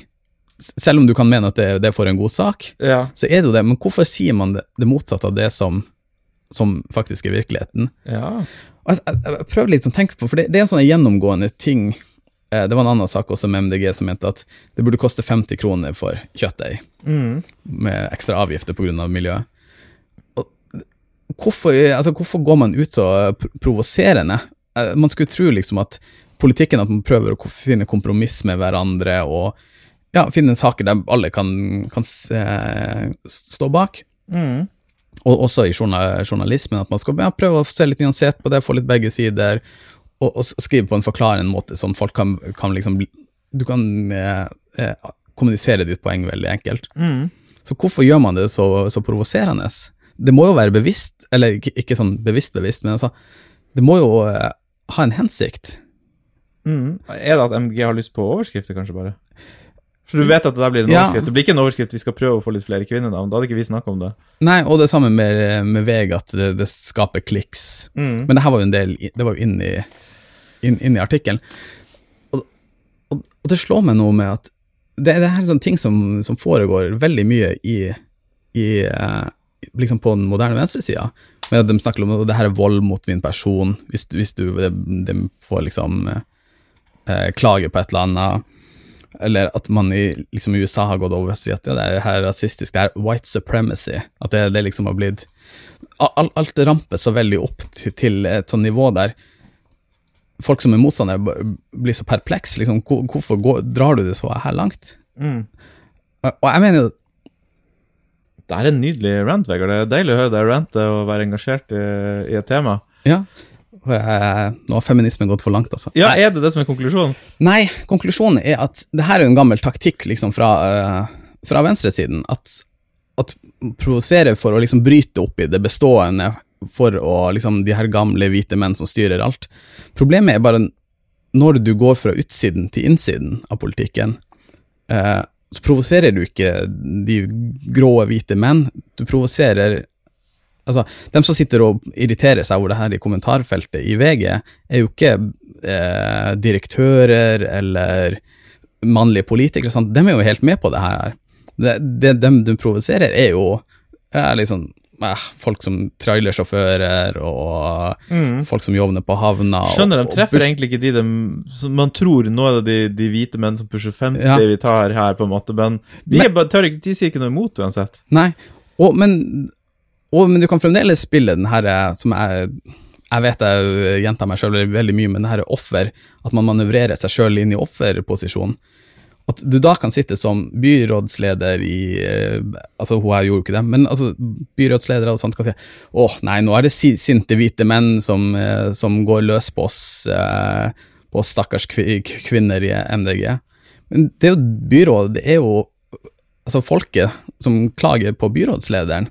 Selv om du kan mene at det, er for en god sak, Ja. så er det jo det, men hvorfor sier man det, det motsatte av det som, som faktisk er virkeligheten? ja. Jeg, jeg, jeg prøver litt å tenke på, for det, det er en sånn gjennomgående ting Det var en annen sak også med MDG som mente at det burde koste 50 kroner for kjøttdeig, Mm. med ekstra avgifter pga. miljøet. Hvorfor, altså, hvorfor går man ut så pr- provoserende? Eh, Man skulle tro liksom at politikken at man prøver å finne kompromiss med hverandre og ja, finne saker der alle kan, kan s- eh, stå bak Mm. og også i journalismen, at man skal ja, prøve å se litt nyansert på det, få litt begge sider, og, og skrive på en forklarende måte, sånn folk kan, kan liksom Du kan eh, eh, kommunisere ditt poeng veldig enkelt. Mm. Så hvorfor gjør man det så, så provoserende? Det må jo være bevisst, eller ikke, ikke sånn bevisst-bevisst, men altså, det må jo eh, ha en hensikt. Mm. Er det at MG har lyst på overskrifter, kanskje, bare? For du vet at det der blir en Ja. overskrift. Det blir ikke en overskrift 'vi skal prøve å få litt flere kvinnenavn'. Da hadde ikke vi snakka om det. Nei, og det samme med, med VG, at det, det skaper kliks. Mm. Men det her var jo en del, det var jo inn i, inn, inn i artikkelen. Og og det slår meg noe med at det, det er sånne ting som, som foregår veldig mye i, i eh, liksom på den moderne venstresida. De snakker om at det her er vold mot min person, hvis, hvis du de får liksom eh, klage på et eller annet. Eller at man i liksom, USA har gått over og sier at ja, det er her er rasistisk, det er white supremacy. At det, det liksom har blitt Alt, ramper så veldig opp til, til et sånt nivå der folk som er motstandere, blir så perpleks. Liksom, hvorfor går, drar du det så her langt? Mm. Og jeg mener jo Det er en nydelig rant, Vegard. Det er deilig å høre deg rante og være engasjert i, i et tema. Ja, for jeg, nå har feminismen gått for langt, altså. Ja, Er det det som er konklusjonen? Nei, konklusjonen er at det her er jo en gammel taktikk liksom fra, uh, fra venstresiden. At, at provosere for å liksom bryte opp i det bestående for å liksom de her gamle hvite menn som styrer alt. Problemet er bare når du går fra utsiden til innsiden av politikken, eh, så provoserer du ikke de grå hvite menn. Du provoserer Altså, dem som sitter og irriterer seg over det her i kommentarfeltet i VG, er jo ikke eh, direktører eller mannlige politikere, sant? de er jo helt med på det her. Det, det dem du provoserer, er jo er liksom eh, folk som trailersjåfører og folk som jobber på havna. Mm. Skjønner, de treffer egentlig ikke de de som man tror Nå er det de, de hvite menn som pusher 50 Ja. vi tar her, på en måte, men de, Men- er tør ikke, de sier ikke noe imot uansett. Nei, og, men, og, men du kan fremdeles spille den her eh, som jeg jeg vet jeg gjentar meg sjøl veldig mye, men det her er offer, at man manøvrerer seg sjøl inn i offerposisjon. At du da kan sitte som byrådsleder i eh, Altså, hun her gjorde jo ikke det, men altså, byrådsledere og sånt kan si åh, nei, nå er det si- sinte hvite menn som, eh, som går løs på oss, eh, på oss stakkars kvi- kvinner i MDG. Men det er jo byrådet, det er jo altså folket som klager på byrådslederen.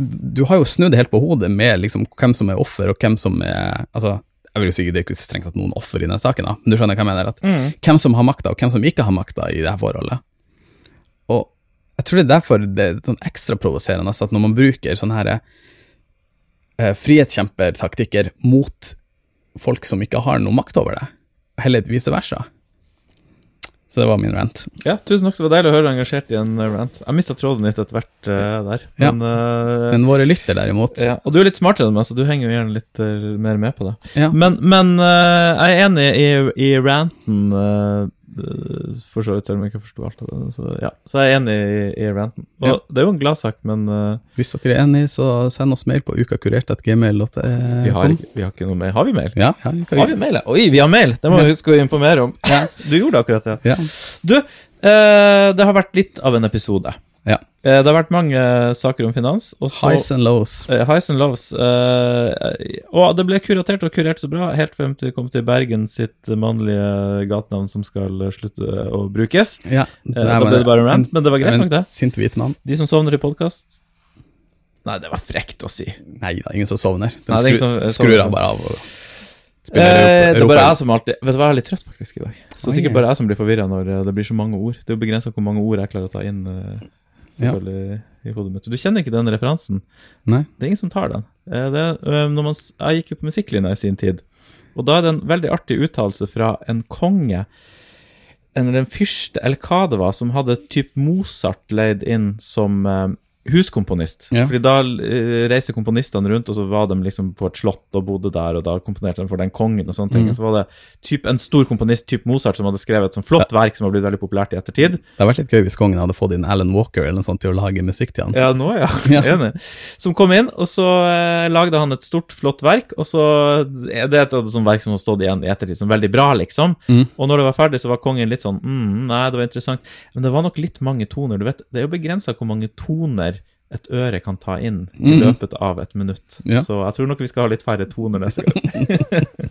Du har jo snudd helt på hodet med liksom hvem som er offer, og hvem som er altså, jeg vil jo si Det er ikke strengt tatt noen offer i denne saken, da, men du skjønner hva jeg mener? at Hvem som har makta, og hvem som ikke har makta i det her forholdet. Og jeg tror det er derfor det er sånn ekstra provoserende altså, at når man bruker sånne her eh, frihetskjempertaktikker mot folk som ikke har noe makt over det, heller vice versa. Så det var min rant. Ja, tusen takk. Det var deilig å høre deg engasjert i en eh, rant. Jeg mista tråden litt etter hvert uh, der. Ja. Men, eh, Men våre lytter, derimot ja. Og du er litt smartere enn meg, så du henger jo gjerne litt uh, mer med på det. Ja. Men, men jeg er enig i, i ranten, for så vidt, selv om jeg ikke forsto alt av det. Så, ja. så jeg er enig i, i ranten. Og Ja. det er jo en gladsak, men uh, Hvis dere er enig, så send oss mail på ukakurert.gmail.com. vi, har ikke, vi har ikke noe mail. Har vi mail? Ja, ja, vi kan Har vi mail? Oi, vi har mail! Det må vi huske å informere om. Du gjorde akkurat det. Ja. Du, uh, det har vært litt av en episode. Ja. Eh, det har vært mange saker om finans. Også, Highs and lows. Eh, highs and lows. Eh, og det ble kuratert og kurert så bra, helt frem til det kom til Bergen sitt mannlige gatenavn som skal slutte å brukes. Ja, da ble det bare en rant, men det var greit nok, det. Sint hvit mann. De som sovner i podkast Nei, det var frekt å si. Nei da, ingen som sovner. De Nei, er skru, som- skrur av bare av og Eh, det er bare jeg som alltid Vet du hva, jeg er litt trøtt faktisk i dag. Så Oi. sikkert bare jeg som blir forvirra når det blir så mange ord. Det er jo begrensa hvor mange ord jeg klarer å ta inn eh, ja. i hodet mitt. Du kjenner ikke den referansen? Nei. Det er ingen som tar den. Eh, Det, eh, man, jeg gikk jo på musikklinja i sin tid, og da er det en veldig artig uttalelse fra en konge, en, en fyrste, eller hva det var, som hadde typ Mozart leid inn som eh, huskomponist. Ja. Fordi da eh, reiser komponistene rundt, og så var de liksom på et slott og bodde der, og da komponerte de for den kongen og sånne ting. Mm. Og så var det typ en stor komponist, typ Mozart, som hadde skrevet et sånt flott verk som har blitt veldig populært i ettertid. Det hadde vært litt gøy hvis kongen hadde fått inn Alan Walker eller noe sånt til å lage musikk til han. Ja, nå ja. Ja. Enig. Som kom inn, og så eh, lagde han et stort, flott verk, og så er det et av sånt verk som har stått igjen i ettertid, som veldig bra, liksom. Mm. Og når det var ferdig, så var kongen litt sånn mm, Nei, det var interessant. Men det var nok litt mange toner. Du vet, det er jo begrensa hvor mange toner et øre kan ta inn i Mm. løpet av et minutt. Ja. Så jeg tror nok vi skal ha litt færre toner neste gang.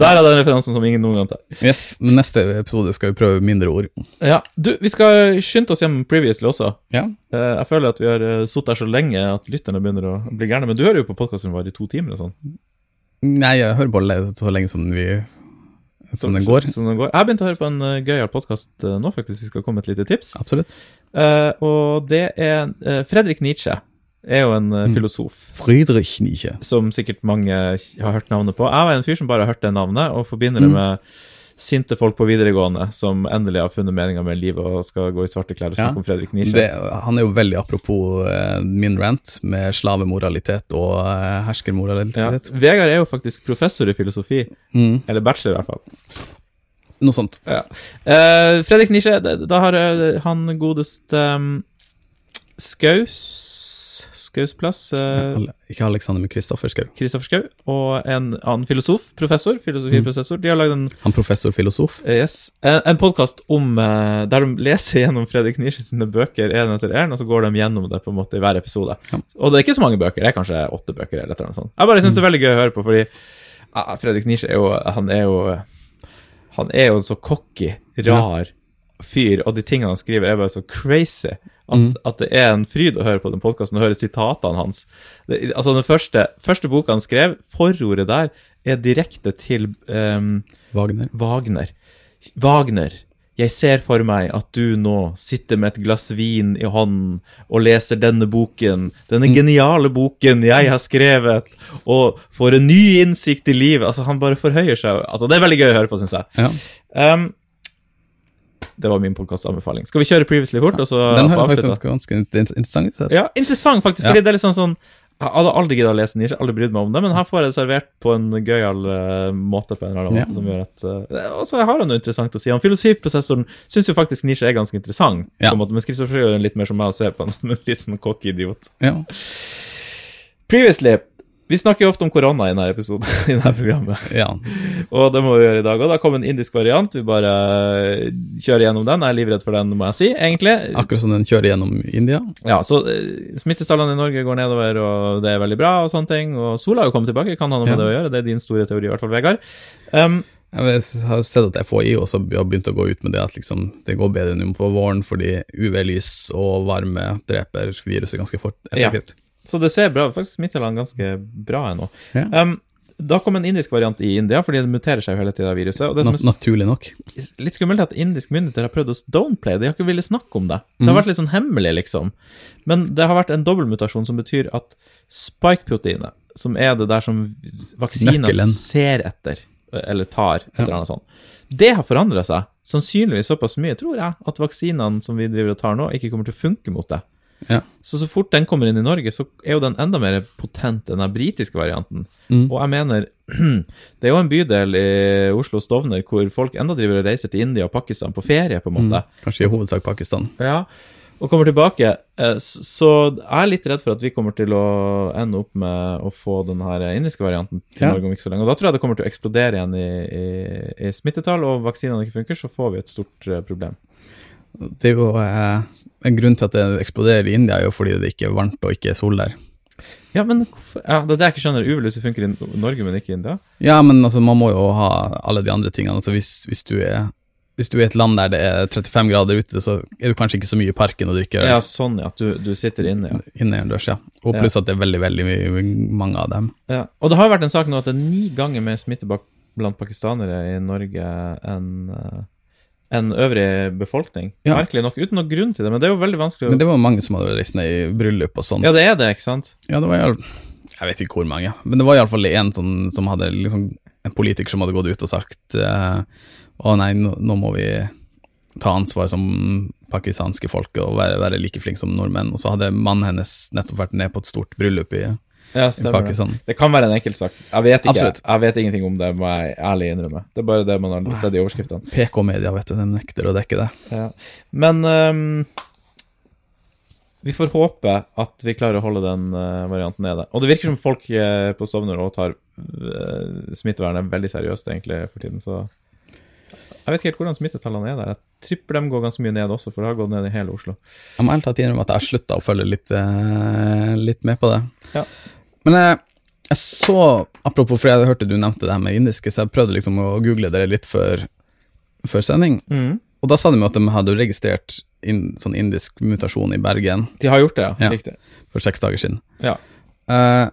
Der er den referansen som ingen noen gang tar. Yes, men neste episode skal vi prøve mindre ord. Ja, du, Vi skal skynde oss hjem previously også. Ja. Eh, Jeg føler at vi har uh, sittet her så lenge at lytterne begynner å bli gærne. Men du hører jo på podkasten vår i to timer og sånn. Nei, jeg hører le- så lenge som vi som den går. Som den går. Jeg begynte å høre på en uh, gøyal podkast nå, faktisk. Vi skal komme med et lite tips. Absolutt. Eh, og det er uh, Fredrik Nietzsche. Er jo en uh, filosof Friedrich Nietzsche. som sikkert mange har hørt navnet på. Jeg var en fyr som bare har hørt det navnet, og forbinder det Mm. med sinte folk på videregående som endelig har funnet meninga med livet og skal gå i svarte klær og snakke Ja. om Fredrik Nietzsche. Det, han er jo veldig apropos min rant med slavemoralitet og herskermoralitet. Ja. Vegard er jo faktisk professor i filosofi, Mm, eller bachelor i hvert fall. Noe sånt. Ja. Uh, Fredrik Nisje, da, har eh, han godeste um, Skaus Skaus plass. eh, Ikke Alexander, men Kristoffer Skau. Kristoffer Skau og en annen filosof, professor, filosofiprofessor. De har lagd en, Han professor filosof. eh, yes, en, en podkast om der de leser gjennom Fredrik Nisje sine bøker en etter en, og så går de gjennom det på en måte i hver episode. Ja. Og det er ikke så mange bøker, det er kanskje åtte bøker eller annet sånt. Jeg bare syns det er veldig gøy å høre på, fordi ah, Fredrik Nisje er jo Han er jo Han er jo en så cocky, rar fyr, og de tingene han skriver, er bare så crazy. At, Mm. at det er en fryd å høre på den podkasten og høre sitatene hans. Det, altså Den første, første boka han skrev, forordet der, er direkte til um, Wagner. Wagner. Wagner, jeg ser for meg at du nå sitter med et glass vin i hånden og leser denne boken, denne geniale boken jeg har skrevet, og får en ny innsikt i livet. Altså, han bare forhøyer seg. Altså, det er veldig gøy å høre på, syns jeg. Ja. Um, det var min podkastanbefaling. Skal vi kjøre Previously fort, så Den høres faktisk ganske int- interessant ut. Ja, interessant faktisk, Ja. fordi det er litt sånn sånn Jeg hadde aldri giddet å lese nisje, aldri brydd meg om det, men her får jeg det servert på en gøyal eh, måte, på en eller annen Ja. måte, som gjør at uh, Og så har han noe interessant å si. Han filosofiprosessoren syns jo faktisk nisje er ganske interessant, Ja. på en måte, men Kristoffer er jo litt mer som meg og ser på han som en litt sånn cocky idiot. Ja. Previously Vi snakker jo ofte om korona i denne episoden, i denne programmet. ja. Og det må vi gjøre i dag. òg. da kom en indisk variant. Vi bare eh, kjører gjennom den. Jeg er livredd for den, må jeg si, egentlig. Akkurat som den kjører gjennom India. Ja, så eh, smittestallene i Norge går nedover, og det er veldig bra, og sånne ting. Og sola har jo kommet tilbake, kan ha noe med Ja. det å gjøre. Det er din store teori, i hvert fall, Vegard. Um, Jeg har sett at FHI også har begynt å gå ut med det at liksom, det går bedre nå på våren fordi UV-lys og varme dreper viruset ganske fort. effektivt. Så det ser bra Faktisk smittetallene ganske bra ennå. Ja. Um, da kom en indisk variant i India, fordi det muterer seg jo hele tida, viruset. Og det som er naturlig nok. litt skummelt, er at indiske myndigheter har prøvd å downplay. De har ikke villet snakke om det. Det har vært litt sånn hemmelig, liksom. Men det har vært en dobbeltmutasjon som betyr at spike-proteinet, som er det der som vaksiner ser etter, eller tar, et eller annet sånt, det har forandra seg. Sannsynligvis såpass mye, tror jeg, at vaksinene som vi driver og tar nå, ikke kommer til å funke mot det. Ja. Så så fort den kommer inn i Norge, så er jo den enda mer potent enn den britiske varianten. Mm. Og jeg mener, det er jo en bydel i Oslo og Stovner hvor folk enda driver og reiser til India og Pakistan på ferie, på en måte. Kanskje i hovedsak Pakistan. Ja, og kommer tilbake. Eh, Så jeg er litt redd for at vi kommer til å ende opp med å få den her indiske varianten til Ja. Norge om ikke så lenge. Og da tror jeg det kommer til å eksplodere igjen i, i, i smittetall, og vaksinene ikke funker, så får vi et stort eh, problem. Det er jo eh, En grunn til at det eksploderer i India, er jo fordi det ikke er varmt og ikke er sol der. Ja, men ja, Det er det jeg ikke skjønner. UV-lyset funker i Norge, men ikke i India. Ja, men altså, man må jo ha alle de andre tingene. Altså, hvis, hvis, du er, hvis du er i et land der det er 35 grader ute, så er du kanskje ikke så mye i parken og drikker Ja, sånn, ja. Du, du sitter inne, ja. innendørs. Ja. Og Ja. pluss at det er veldig veldig mye, mange av dem. ja. Og det har jo vært en sak nå at det er ni ganger mer smitte blant pakistanere i Norge enn eh, enn øvrig befolkning. Ja. Merkelig nok, uten noen grunn til det, men det er jo veldig vanskelig å Men det var mange som hadde reist ned i bryllup og sånt. Ja, det er det, ikke sant? Ja, det var jo, Jeg vet ikke hvor mange, men det var iallfall en sånn, som hadde liksom En politiker som hadde gått ut og sagt eh, Å nei, nå, nå må vi ta ansvar som pakistanske folk og være, være like flinke som nordmenn. Og så hadde mannen hennes nettopp vært ned på et stort bryllup i, Ja. Pakistan. Det kan være en enkeltsak. Jeg vet ikke. Absolutt. Jeg vet ingenting om det, må jeg ærlig innrømme. Det er bare det man har sett i overskriftene. PK-media, vet du, de nekter å dekke det. Ja. Men um, vi får håpe at vi klarer å holde den eh, varianten nede. Og det virker som folk eh, på Stovner òg tar uh, smittevernet veldig seriøst egentlig for tiden, så jeg vet ikke helt hvordan smittetallene er der. Jeg tripper dem går ganske mye ned også, for det har gått ned i hele Oslo. Jeg må ærlig talt innrømme at jeg har slutta å følge litt, eh, litt med på det. Ja. Men jeg, jeg så, apropos, for jeg hørte du nevnte det her med indiske, så jeg prøvde liksom å google det litt før, før sending. Mm. Og da sa de jo at de hadde registrert in, sånn indisk mutasjon i Bergen De har gjort det, ja. Ja. Riktig. for seks dager siden. Ja. Uh,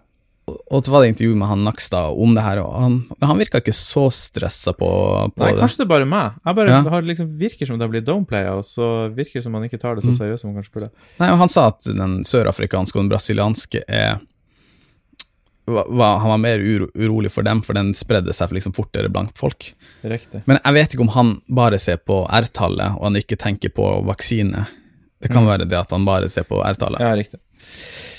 og- så var det intervju med han Nakstad om det her, og han, han virka ikke så stressa på, på Nei, det. kanskje det er bare meg. Jeg bare Ja. har liksom virker som det har blitt downplaya, og så virker det som man ikke tar det så Mm. seriøst som han kanskje burde. Nei, og Han sa at den sørafrikanske og den brasilianske er var, han var mer uro, urolig for dem, for den spredde seg liksom fortere blant folk. Riktig. Men jeg vet ikke om han bare ser på R-tallet, og han ikke tenker på vaksine. Det kan Mm. være det at han bare ser på R-tallet. Ja, riktig.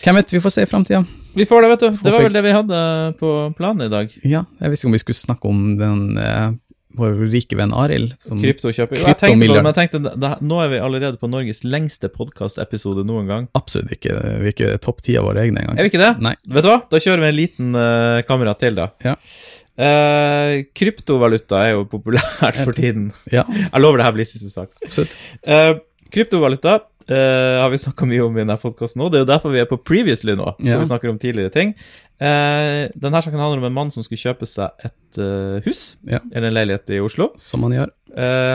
Hvem vet, vi får se i framtida. Vi får det, vet du. Det var vel det vi hadde på planen i dag. Ja, jeg visste ikke om vi skulle snakke om den eh, vår rike venn Arild. Som, Kryptokjøp. Jo, Jeg tenkte på det, men jeg tenkte, det, nå er vi allerede på Norges lengste podkastepisode noen gang. absolutt ikke Vi er ikke topp ti av våre egne engang. Er vi ikke det? Nei. Vet du hva? Da kjører vi en liten uh, kamera til, da. Ja. Uh, kryptovaluta er jo populært for tiden. Ja, Jeg lover det her blir siste sak. absolutt. Uh, kryptovaluta eh, har vi snakka mye om i denne podkasten nå. Det er jo derfor vi er på Previously nå. hvor Vi snakker om tidligere ting. Uh, denne saken handler om en mann som skulle kjøpe seg et uh, hus, Ja. eller en leilighet i Oslo. Som Han gjør.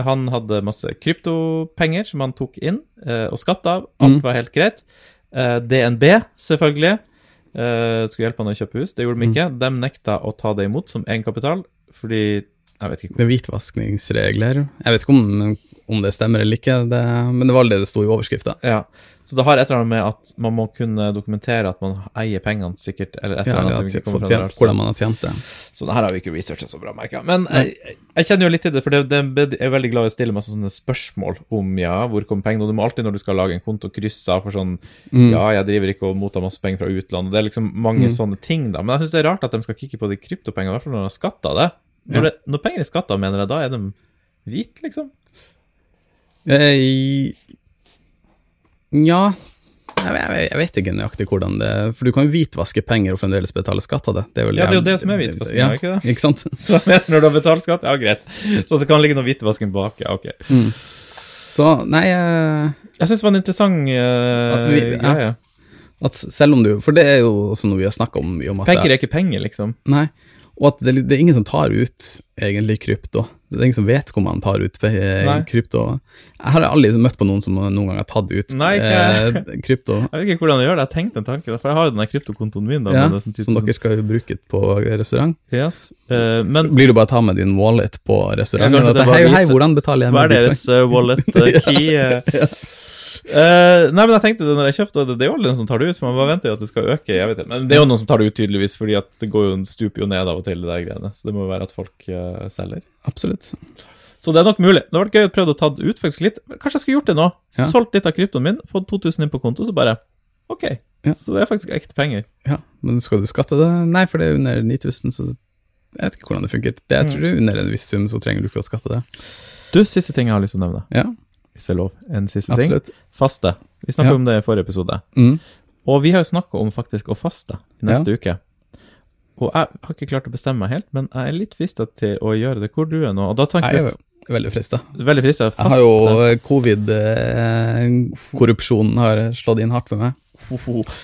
Han hadde masse kryptopenger som han tok inn og skatta av. Alt Mm. var helt greit. DNB, selvfølgelig, skulle hjelpe han å kjøpe hus. Det gjorde de Mm. ikke. De nekta å ta det imot som egenkapital, fordi Jeg vet ikke Det er hvitvaskningsregler. Jeg vet ikke om, om det stemmer eller ikke, det, men det var det det sto i overskrifta. Ja, så det har et eller annet med at man må kunne dokumentere at man eier pengene, sikkert, eller et eller annet. Ja, tjent- hvordan man har tjent det. Så det her har vi ikke researchet så bra, merka. Men jeg, jeg kjenner jo litt til det, for det, det, jeg er veldig glad i å stille meg sånne spørsmål om ja, hvor kommer pengene, og du må alltid når du skal lage en konto, krysse av for sånn Mm. ja, jeg driver ikke og mottar masse penger fra utlandet. Det er liksom mange Mm. sånne ting, da. Men jeg syns det er rart at de skal kikke på de kryptopengene, i hvert fall når de har skatta det. Når, Ja. det, når penger er skatta, mener jeg, da er de hvite, liksom? Jeg, ja jeg, jeg, jeg vet ikke nøyaktig hvordan det For du kan jo hvitvaske penger og fremdeles betale skatt av det. det er vel Ja, det er jo det som er hvitvasking, ja, er ikke det? Ikke sant? Så når du har betalt skatt, ja, greit. Så det kan ligge noe hvitvasking bak, ja, ok. Så nei uh, Jeg syns det var en interessant uh, At vi- ja. greie. at selv om du For det er jo også noe vi har snakka om om Penger er ikke penger, liksom. Nei. Og at det, det er ingen som tar ut egentlig krypto. Det er ingen som vet hvor man tar ut eh, Nei. krypto. Jeg har aldri møtt på noen som noen gang har tatt ut Nei, ikke eh, krypto. Jeg vet ikke hvordan jeg gjør det. Jeg tenkte en tanke, for jeg har jo den kryptokontoen min. da. Ja, med det sånn som dere skal jo bruke på restaurant. Yes. Eh, Men, blir du bare ta med din wallet på restaurant? Ja, det hei, hei, hvordan betaler jeg hva er deres eh, wallet eh, key? ja. Uh, nei, men jeg tenkte det når jeg kjøpte det, det er jo alle noen som tar det ut, man bare venter jo at det skal øke. jeg vet ikke, Men det er jo noen som tar det ut, tydeligvis, fordi at det går jo, stuper jo ned av og til, det der greiene. Så det må jo være at folk uh, selger. Absolutt. Så det er nok mulig. Det hadde vært gøy å prøve å ta det ut faktisk litt. Kanskje jeg skulle gjort det nå. Ja. Solgt litt av kryptoen min, fått 2000 inn på konto, så bare Ok. Ja. Så det er faktisk ekte penger. Ja, Men skal du skatte det? Nei, for det er under 9000, så jeg vet ikke hvordan det funker. Det, jeg tror det er under en viss sum, så trenger du ikke å skatte det. Du, siste ting jeg har lyst til å nevne, Ja, hvis det er lov. En siste ting. absolutt. Faste. Vi snakka Ja. om det i forrige episode. Mm. Og vi har jo snakka om faktisk å faste i neste uke. Og jeg har ikke klart å bestemme meg helt, men jeg er litt frista til å gjøre det. Hvor du er nå? Og da tenker Jeg er jeg veldig frista. veldig frista Jeg har jo covid-korrupsjonen har slått inn hardt med meg.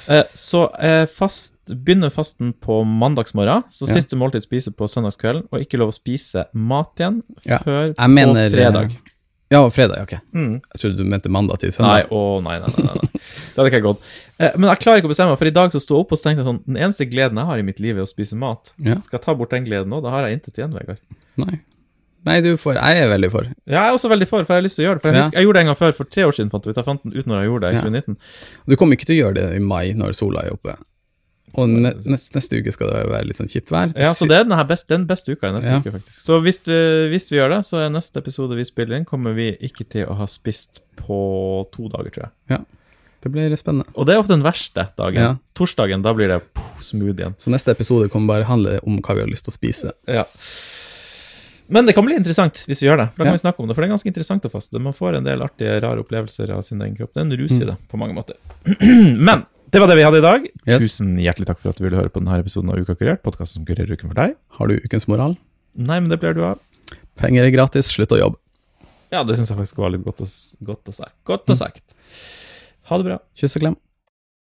Eh, Så eh, fast, begynner fasten på mandagsmorgen, så Ja. siste måltid spiser på søndagskvelden, og ikke lov å spise mat igjen Ja. før Jeg mener på fredag. Ja, fredag, ok. Mm. Jeg trodde du mente mandag til Nei, å nei, nei, nei, nei. Det hadde ikke jeg gått. Eh, Men jeg klarer ikke å bestemme meg, for i dag så sto jeg opp og tenkte jeg sånn Den eneste gleden jeg har i mitt liv, er å spise mat. Ja. Skal jeg ta bort den gleden nå? Da har jeg intet igjen, Vegard. Nei. Nei, du får Jeg er veldig for. Ja, jeg er også veldig for, for jeg har lyst til å gjøre det. For jeg, husker, jeg gjorde det en gang før, for tre år siden fant jeg ut. Jeg fant den ut når jeg gjorde det i Ja. 2019. Du kommer ikke til å gjøre det i mai når sola er oppe. Og ne neste, neste uke skal det være litt sånn kjipt vær. Ja, så det er den, best, den beste uka i neste Ja. uke, faktisk. Så hvis, du, hvis vi gjør det, så er neste episode vi spiller inn, kommer vi ikke til å ha spist på to dager, tror jeg. Det blir spennende. Og det er ofte den verste dagen. Ja. Torsdagen, da blir det poh, smooth igjen. Så neste episode kommer bare handle om hva vi har lyst til å spise. Ja. Men det kan bli interessant hvis vi gjør det. For da kan Ja. vi snakke om det, for det er ganske interessant å faste. Man får en del artige, rare opplevelser av sin egen kropp. Det er en rus i det, på mange måter. Men det var det vi hadde i dag. Yes. Tusen hjertelig takk for at du ville høre på denne episoden av Uka Kurert, Podkasten som kurerer uken for deg. Har du ukens moral? Nei, men det blir du av. Penger er gratis, slutt å jobbe. Ja, det syns jeg faktisk var litt godt å, godt å sagt. Godt å sagt. Ha det bra. Kyss og klem.